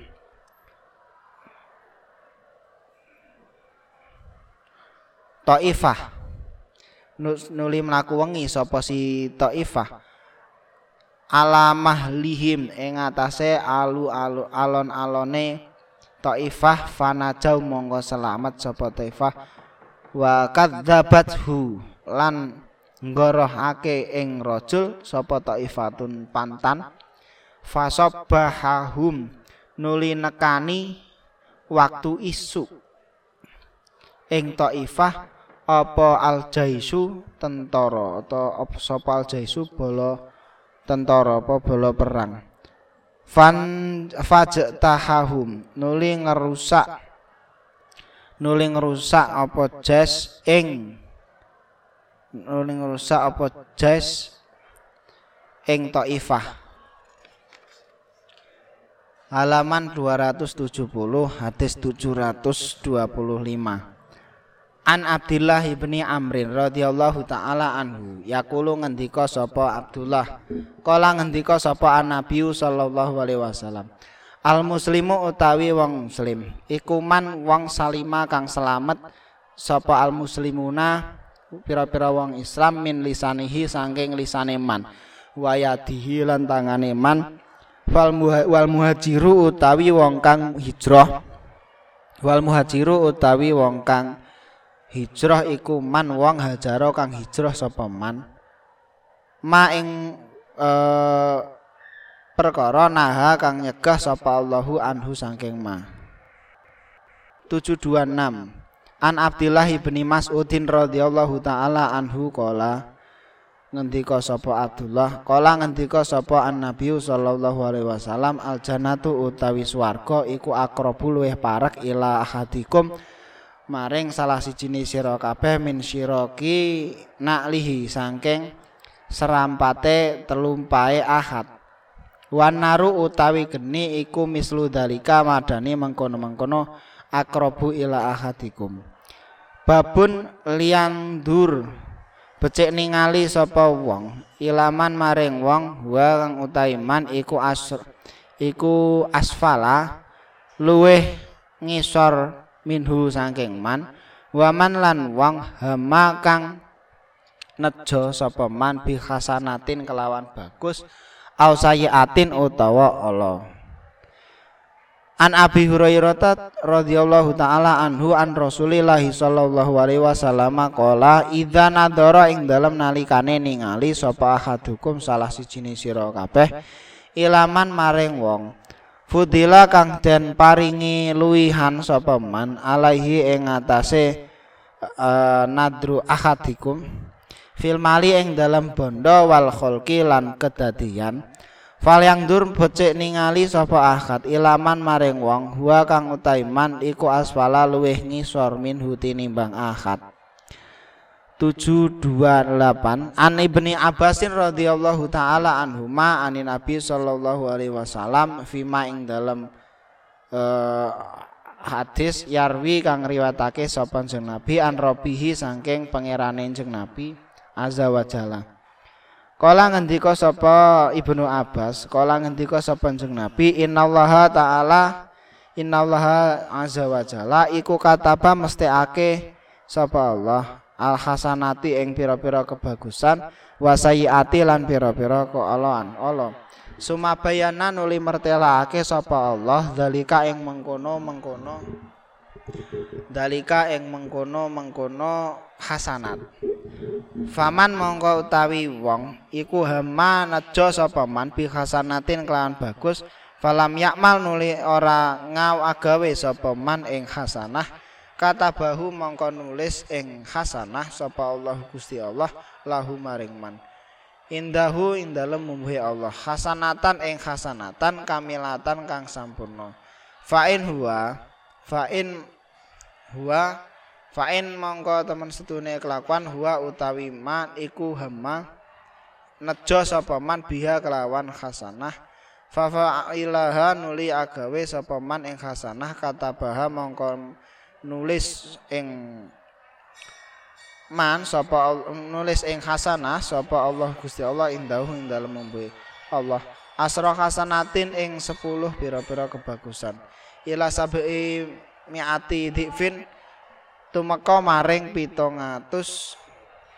Taifah nuli melaku wengi sapa si Taifah alamah lihim ing atase alu-alu alon-alone Taifah fanajau monggo selamat sapa Taifah wa kadzabathu lan ngorohake ing rajul sapa taifatun pantan fasabbahahum nuli nekani waktu isu ing taifah apa al jaisu tentara atau sapa al jaisu bala tentara apa bala perang? Fan fajtahahum nuli ngerusak nuli ngrusak apa jas ing nuli ngrusak apa jas ing Taifah. Halaman 270 hadis 725 An Abdullah ibni Amrin radhiyallahu taala anhu yaqulu ngendika sapa Abdullah? Kala ngendika sapa Nabi sallallahu alaihi wasallam. Al muslimu utawi wong muslim iku man wong salima kang selamat sapa al muslimuna pira-pira wong Islam min lisanihi saking lisane man. Wayadihi lan tangane man. Wal muhajiru utawi wong kang hijrah. Wal muhajiru utawi wong kang hijrah iku man wong hajaro kang hijrah sapa man. Ma ing uh, perkara naha kang nyegah sapa Allahu anhu saking ma. 726 An Abdillah ibni Mas'udin radhiyallahu taala anhu qala ngendika sapa Abdullah kala ngendika sapa An Nabi sallallahu alaihi wasallam al jannatu utawi swarga iku aqrabul luweh parek ila ahadikum maring salah siji sira kabeh min syiraki naklihi saking serampate telumpae ahad Wanaru utawi geni iku mislu dalika madani mengkono-mengkono akrobu ila ahadikum. Babun liang becik ningali sapa wong? Ilaman maring wong wa kang utawi man iku asr iku asfala. Luweh ngisor minhu saking man. Waman lan wong hama kang nejo sapa man bi kelawan bagus au sayyatin utawa Allah An Abi Hurairah radhiyallahu taala anhu an Rasulillah sallallahu alaihi wasallam qala idza nadara ing dalem nalikane ningali sapa ahadukum salah siji sira kabeh ilaman maring wong. Fudila kang den paringi luwihan sapa man alaihi ing atase uh, nadru ahadikum. Fil mali ing dalam bondo wal kholki lan kedadian fal yang dur becik ningali sapa akad ilaman maring wong huwa kang utaiman iku asfala luweh ngisor min tinimbang akad 728 An Ibni Abbasin radhiyallahu taala anhuma anin Nabi sallallahu alaihi wasallam fima ing dalam uh, hadis yarwi kang riwatake sapa Nabi an robihi saking pangerane Nabi azza wa jalla Kala ngendika sapa Ibnu Abbas, kala ngendika sapa Kanjeng Nabi, innallaha taala innallaha azza wa jalla iku kataba mesthekake sapa Allah al hasanati ing pira-pira kebagusan wa sayyiati lan pira-pira kealahan Allah. Sumabayana nuli mertelake sapa Allah dalika ing mengkono-mengkono dalika ing mengkono-mengkono hasanat Faman mongko utawi wong iku hama nejo sapa man bi hasanatin kelawan bagus falam yakmal nuli ora ngaw agawe sapa man ing hasanah kata bahu mongko nulis ing hasanah sapa Allah Gusti Allah lahu maring man. Indahu indalem mumbuhi Allah hasanatan ing hasanatan kamilatan kang sampurna. Fa'in huwa fa'in huwa Fa'in mongko temen setune kelakuan huwa utawi ma iku hema nejo sapa man biha kelawan hasanah fafa'ilaha nuli agawe sapa man ing hasanah katabaha mongko nulis ing man sapa nulis ing hasanah sapa Allah Gusti Allah indahu ing dalem Allah. Asra hasanatin ing 10 pira-pira kebagusan. Ila sabi miati dikfin tumeka maring 700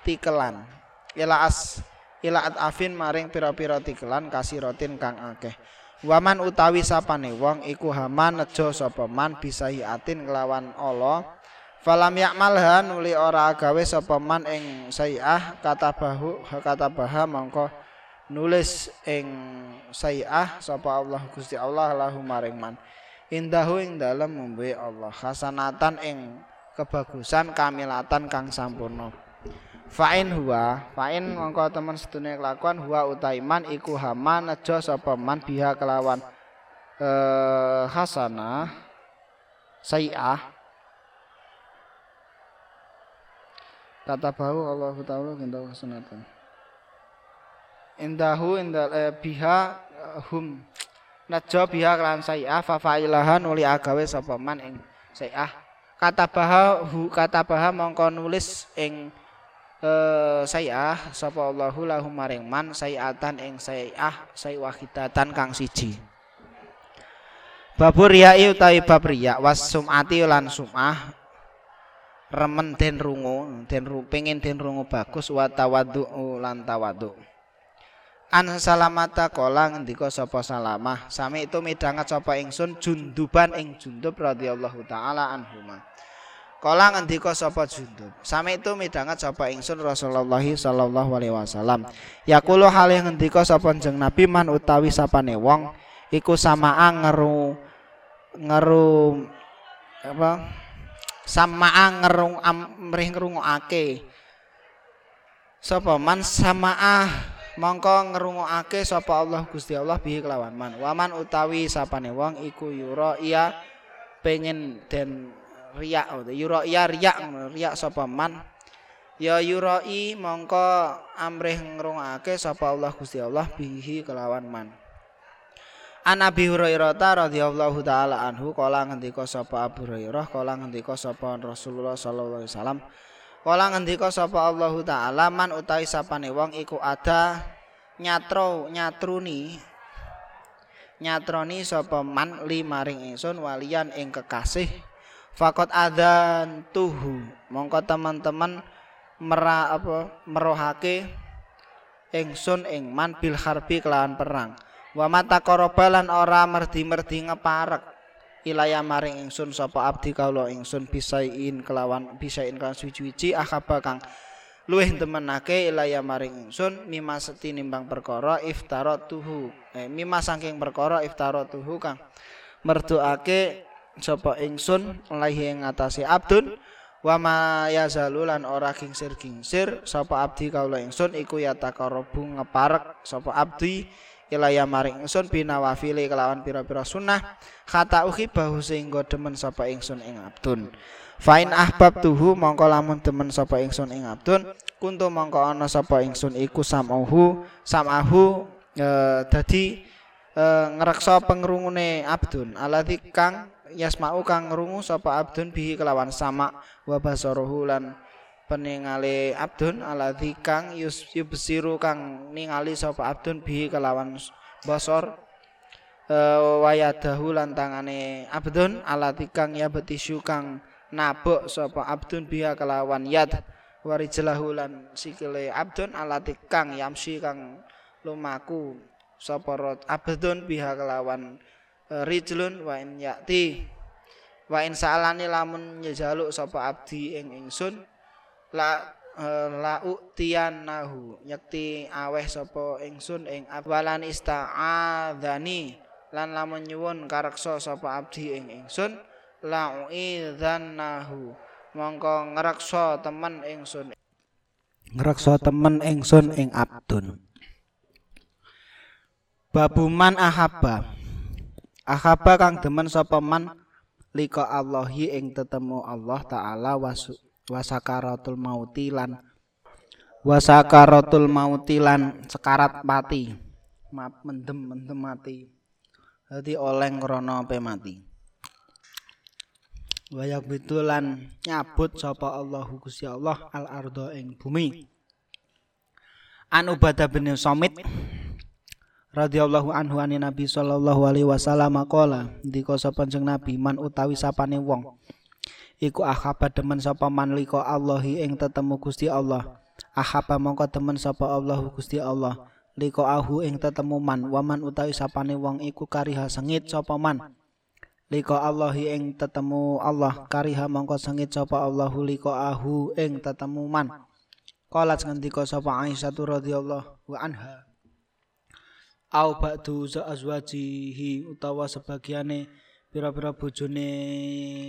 tikelan. Ila as ila afin maring pira-pira tikelan kasiratin kang akeh. Waman utawi sapane wong iku haman nejo sapa man bisahiatin kelawan Allah. Falam yakmalha nuli ora gawe sapa man ing bahu kata baha mongko nulis ing sayiah sapa Allah Gusti Allah lahu maring man. Indahu ing dalem ngombe Allah. Hasanatan ing kebagusan kamilatan kang sampurna. Fa'in huwa fa'in mongko temen sedune kelakuan huwa utaiman iku hama nejo sapa man biha kelawan eh hasanah sayiah. Kata bau Allah taala indah sunatan indahu indal eh, biha eh, hum najo biha kelan sayah fa failaha nuli agawe sapa man ing sayah kata baha hu kata baha mongko nulis ing eh, sayah sapa Allahu lahum maring man sayatan ing sayah say wahidatan kang siji. Babur riyai utawi bab riya was sumati lan sumah remen den rungu den ru pengen den rungu bagus wa tawaddu lan tawaddu an salamata kala ngendika sapa salamah. Sami itu midangat sapa ingsun junduban ing jundub radhiyallahu taala anhuma. Kala ngendika sapa jundub. Sami itu midangat sapa ingsun Rasulullah sallallahu alaihi wasallam. Yaqulu halih ngendika sapa jeneng nabi man utawi sapane wong iku samaa ngeru ngeru apa? Samaa ngerung amrih ngrungokake. Sapa? Man samaa mongko ngrungokake sapa Allah Gusti Allah bihi kelawan. Man waman utawi sapane wong iku yura iya pengen den riak yura iya riak riak sapa man. Ya yurai mongko amrih ngrungokake sapa Allah Gusti Allah bihi kelawan man. An Abi Hurairah radhiyallahu taala anhu kala ngendika sapa Abu Hurairah kala ngendika sapa Rasulullah sallallahu alaihi wasallam kala ngendika sapa Allah taala man utawi sapane wong iku ada nyatro nyatruni. Nyatroni sapa man li maring ingsun walian ing kekasih. Fakot adzan tuhu mongko teman-teman mera apa merohake ingsun ing man bil harbi kelawan perang. Wa mata korobalan ora merdi-merdi ngeparek ilaya maring ingsun sapa abdi kawula ingsun bisain kelawan bisain kan suci-suci akhaba kang luwih temenake ilaya maring ingsun mima seti nimbang perkara iftaratuhu eh, mima saking perkara iftaratuhu kang merdoake sapa ingsun lahi ing ngatasi abdun wa ma yazalulan ora kingsir-kingsir sapa abdi kawula ingsun iku ya taqarrabu ngeparek sapa abdi ilaya maring ingsun binawafili kelawan pira-pira sunnah. Kata uhi bahu sehingga demen sapa ingsun ing abdun. Fain ahbab tuhu mongko lamun demen sapa ingsun ing abdun. Kuntu mongko ana sapa ingsun iku samahu samahu e, dadi e, ngreksa pengrungune abdun. Aladzi kang yasmau kang ngrungu sapa abdun bihi kelawan sama wa basaruhu lan peningale abdun aladzi kang yubsiru kang ningali sapa abdun bi kelawan basor uh, wayadahu lan tangane abdun aladzi kang ya betisu kang nabok sapa abdun biha kelawan yad warijlahu lan sikile abdun aladzi kang yamsi kang lumaku sapa abdun biha kelawan uh, rijlun wa in yati wa in sa'alani lamun nyejaluk sapa abdi ing ingsun la uh, la nahu nyekti aweh sapa ingsun ing awalan ista'adzani lan lamun nyuwun kareksa sapa abdi ing ingsun la nahu mongko ngreksa temen ingsun. Ngreksa temen ingsun ing abdun. Babuman ahaba ahaba kang demen sapa man lika Allahi ing tetemu Allah taala wasu wasakaratul mauti lan wa sakaratul mautilan sekarat mati. Maaf mendem mendem mati. Dadi oleng krana pe mati. Wayak bitulan nyabut sapa Allahu Gusti Allah al ardo ing bumi. An ubadah bin somit radhiyallahu anhu ani nabi sallallahu alaihi wasallam qala ndika sapa nabi man utawi sapane wong iku ahaba demen sapa man liko Allahi ing tetemu Gusti Allah. Ahaba mongko temen sapa Allah Gusti Allah. Liko ahu ing tetemu man. Waman utawi sapane wong iku kariha sengit sapa man. Liko Allahi ing tetemu Allah. Kariha mongko sengit sapa Allah liko ahu ing tetemu man. Qalat ngendika sapa Aisyah radhiyallahu anha. Au ba'du azwajihi utawa sebagiane pira-pira bojone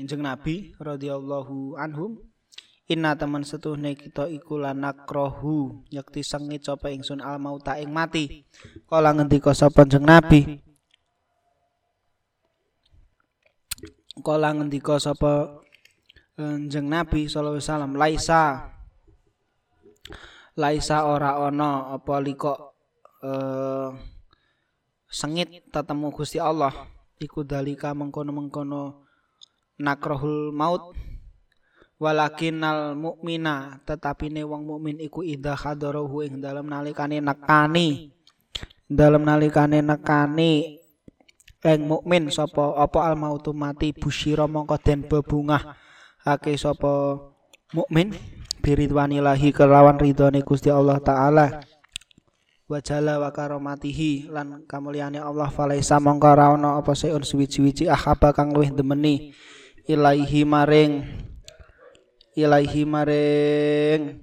Jeng Nabi radhiyallahu anhum Inna teman setuhne kita iku lanakrohu yakti sengit sapa ingsun al mauta ing mati. Kala ngendika sapa Jeng Nabi. Kala ngendika sapa Jeng Nabi sallallahu wasallam laisa laisa ora ana apa liko uh, sengit tetemu Gusti Allah iku dalika mengkono-mengkono nakrohul maut. Walakinal mukmina tetapi ne wong mukmin iku idza hadarahu ing dalem nalikane nekani. Dalem nalikane nekani ing mukmin sapa apa al mautu mati busyira mongko den bebungah. Ake sapa mukmin biridwanillahi kelawan ridhone Gusti Allah taala wajala wa karomatihi lan kamulyane Allah falaisa mongko ra ono apa seun suwi-wiji ahaba kang luwih demeni ilaihi maring ilaihi maring.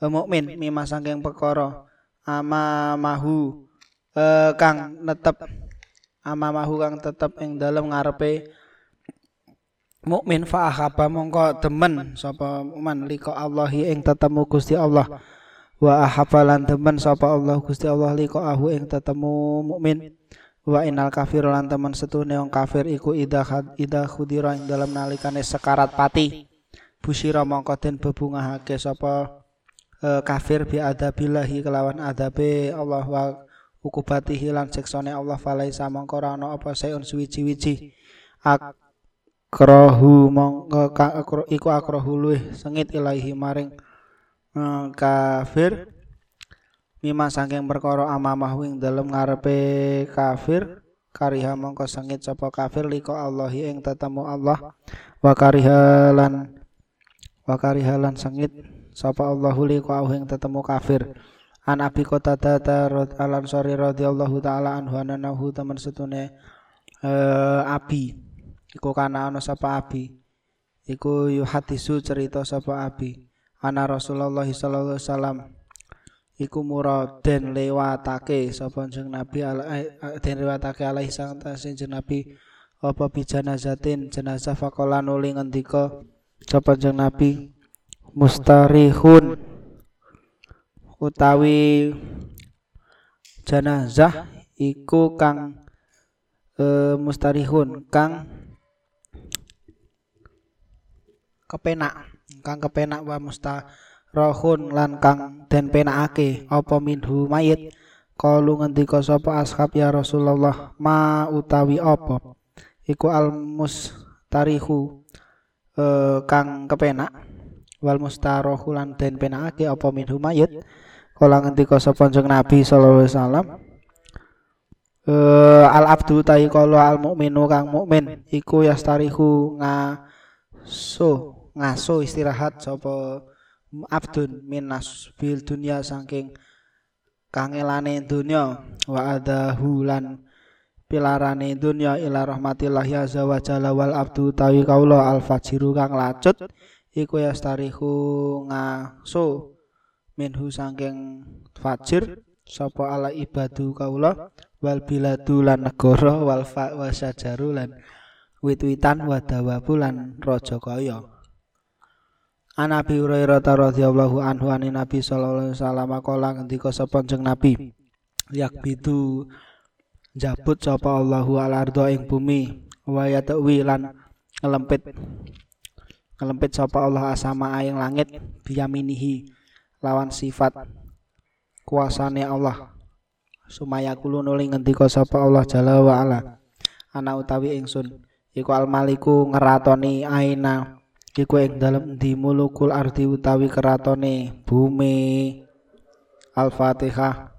Uh, mukmin mima saking perkara. Ama mahu uh, kang netep ama mahu kang tetep ing dalem ngarepe mukmin fa ahaba mongko demen sapa man liko Allahi ing tetemu Gusti Allah wa ahafalan demen sapa Allah Gusti Allah liko ahu ing tetemu mukmin. Wa inal kafir lan temen setune wong kafir iku ida ida khudira ing dalam nalikane sekarat pati. Busyira mongko den bebungahake sapa e, kafir bi adabillahi kelawan adabe Allah wa ukubatihi lan siksane Allah falaisa mongko ora ana apa sayun suwi-wiji akrohu mongko iku akrohu luwih sengit ilahi maring kafir mima saking perkara amamah wing dalem ngarepe kafir. Kariha mongko sengit sapa kafir liko Allahi ing tetemu Allah. Wa kariha lan wakari halan sengit sapa Allahu li ku ing tetemu kafir. An abi kota data alan sori radhiyallahu taala anhu ananahu teman setune uh, abi. Iku kana ana sapa abi. Iku yuhadisu cerita sapa abi ana Rasulullah sallallahu alaihi wasallam. Iku lewatake sapa jeneng Nabi eh, den lewatake alaihi sallallahu Nabi apa bijanazatin jenazah faqala nuli ngendika sapa jeng Nabi? Mustarihun. Utawi jenazah iku kang e, mustarihun kang kepenak kang kepenak wa mustarahun lan kang den penakake apa minhu mayit? Kalu ngendika sapa ashab ya Rasulullah ma utawi apa? Iku al mustarihu uh, kang kepenak wal mustarohu lan den penakake apa minhu mayit? Kala ngendika sapa Nabi sallallahu alaihi wasallam uh, al abdu tai kala al mukminu kang mukmin iku yastarihu ngaso ngaso istirahat sapa abdun minas bil dunya saking kangelane dunya. Wa adahu lan pilarane dunya ila rahmatillah ya wa jalla wal abdu tawi kaula al fajiru kang lacut iku yastarihu ngaso minhu saking fajir sapa ala ibadu kaula wal biladu lan negara wal fa wasajaru lan wit-witan wa dawabu lan raja kaya An Abi Hurairah radhiyallahu anhu an Nabi sallallahu alaihi wasallam kala ngendika sapa jeneng Nabi yak bitu jabut sapa Allahu al ardo ing bumi wa yatwi lan ngelempit ngelempit sapa Allah asama ing langit biyaminihi lawan sifat kuasane Allah. Sumaya kulo nuli ngendika sapa Allah jalla wa ala ana utawi ingsun iku al maliku ngeratoni aina iku ing dalem di mulukul ardi utawi keratone bumi Al-Fatihah.